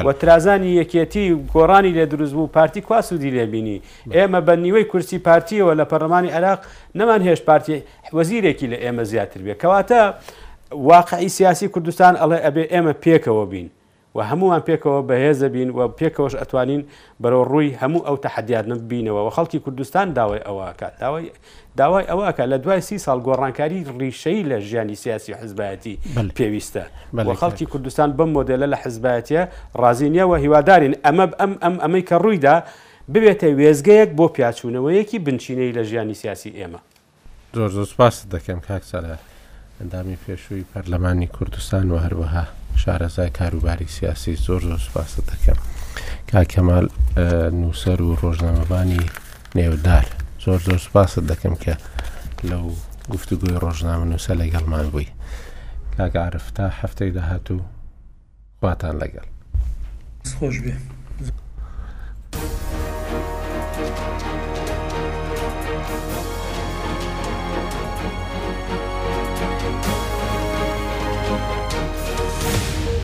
و ترازانی یەکێتی و گۆڕانی لێ دروست بوو، پارتی کوا سوودی لێ بینی؟ ئێمە بە نیوەی کورسی پارتییەوە لە پەرلەمانی عێراق نەمان هێشت پارتی وەزیرێکی لە ئێمە زیاتر بێ. کەواتە واقعی سیاسی کوردستان ئەڵێ ئەبێ ئێمە پێکەوە بین و هەمووان پێکەوە بەهێز دەبین و پێکەوەش ئەتوانین بەرەوڕووی هەموو ئەو تەحەدیاتنە ببینەوە و خەڵکی کوردستان داوای ئەوە ئەکات، داوای داوای ئەوە ئەکات لە دوای سی ساڵ گۆڕانکاری ڕیشەیی لە ژیانی سیاسی و حزبایەتی پێویستە و خەڵکی کوردستان بەم مۆدێلە لە حزبایەتیە ڕازی نیە و هیوادارین ئەمە ئەم ئەم ئەمەی کە ڕوویدا ببێتە وێزگەیەک بۆ پیاچوونەوەیەکی بنچینەیی لە ژیانی سیاسی ئێمە. زۆر زۆر سپاست دەکەم کاک سالار. ئەندامی پێشووی پەرلەمانی کوردستان و هەروەها شارەزای کاروباری سیاسی زۆر زۆر سپاست دەکەم کاک کەمال نووسەر و ڕۆژنامەبانی نێودار زۆر زۆر سپاست دەکەم کە لەو گفتوگوی ڕۆژنامە نووسە لەگەڵمان بووی کاگەعرفتا هەفتەی داهاتوو خواتان لەگەل. دەست خۆش بێ.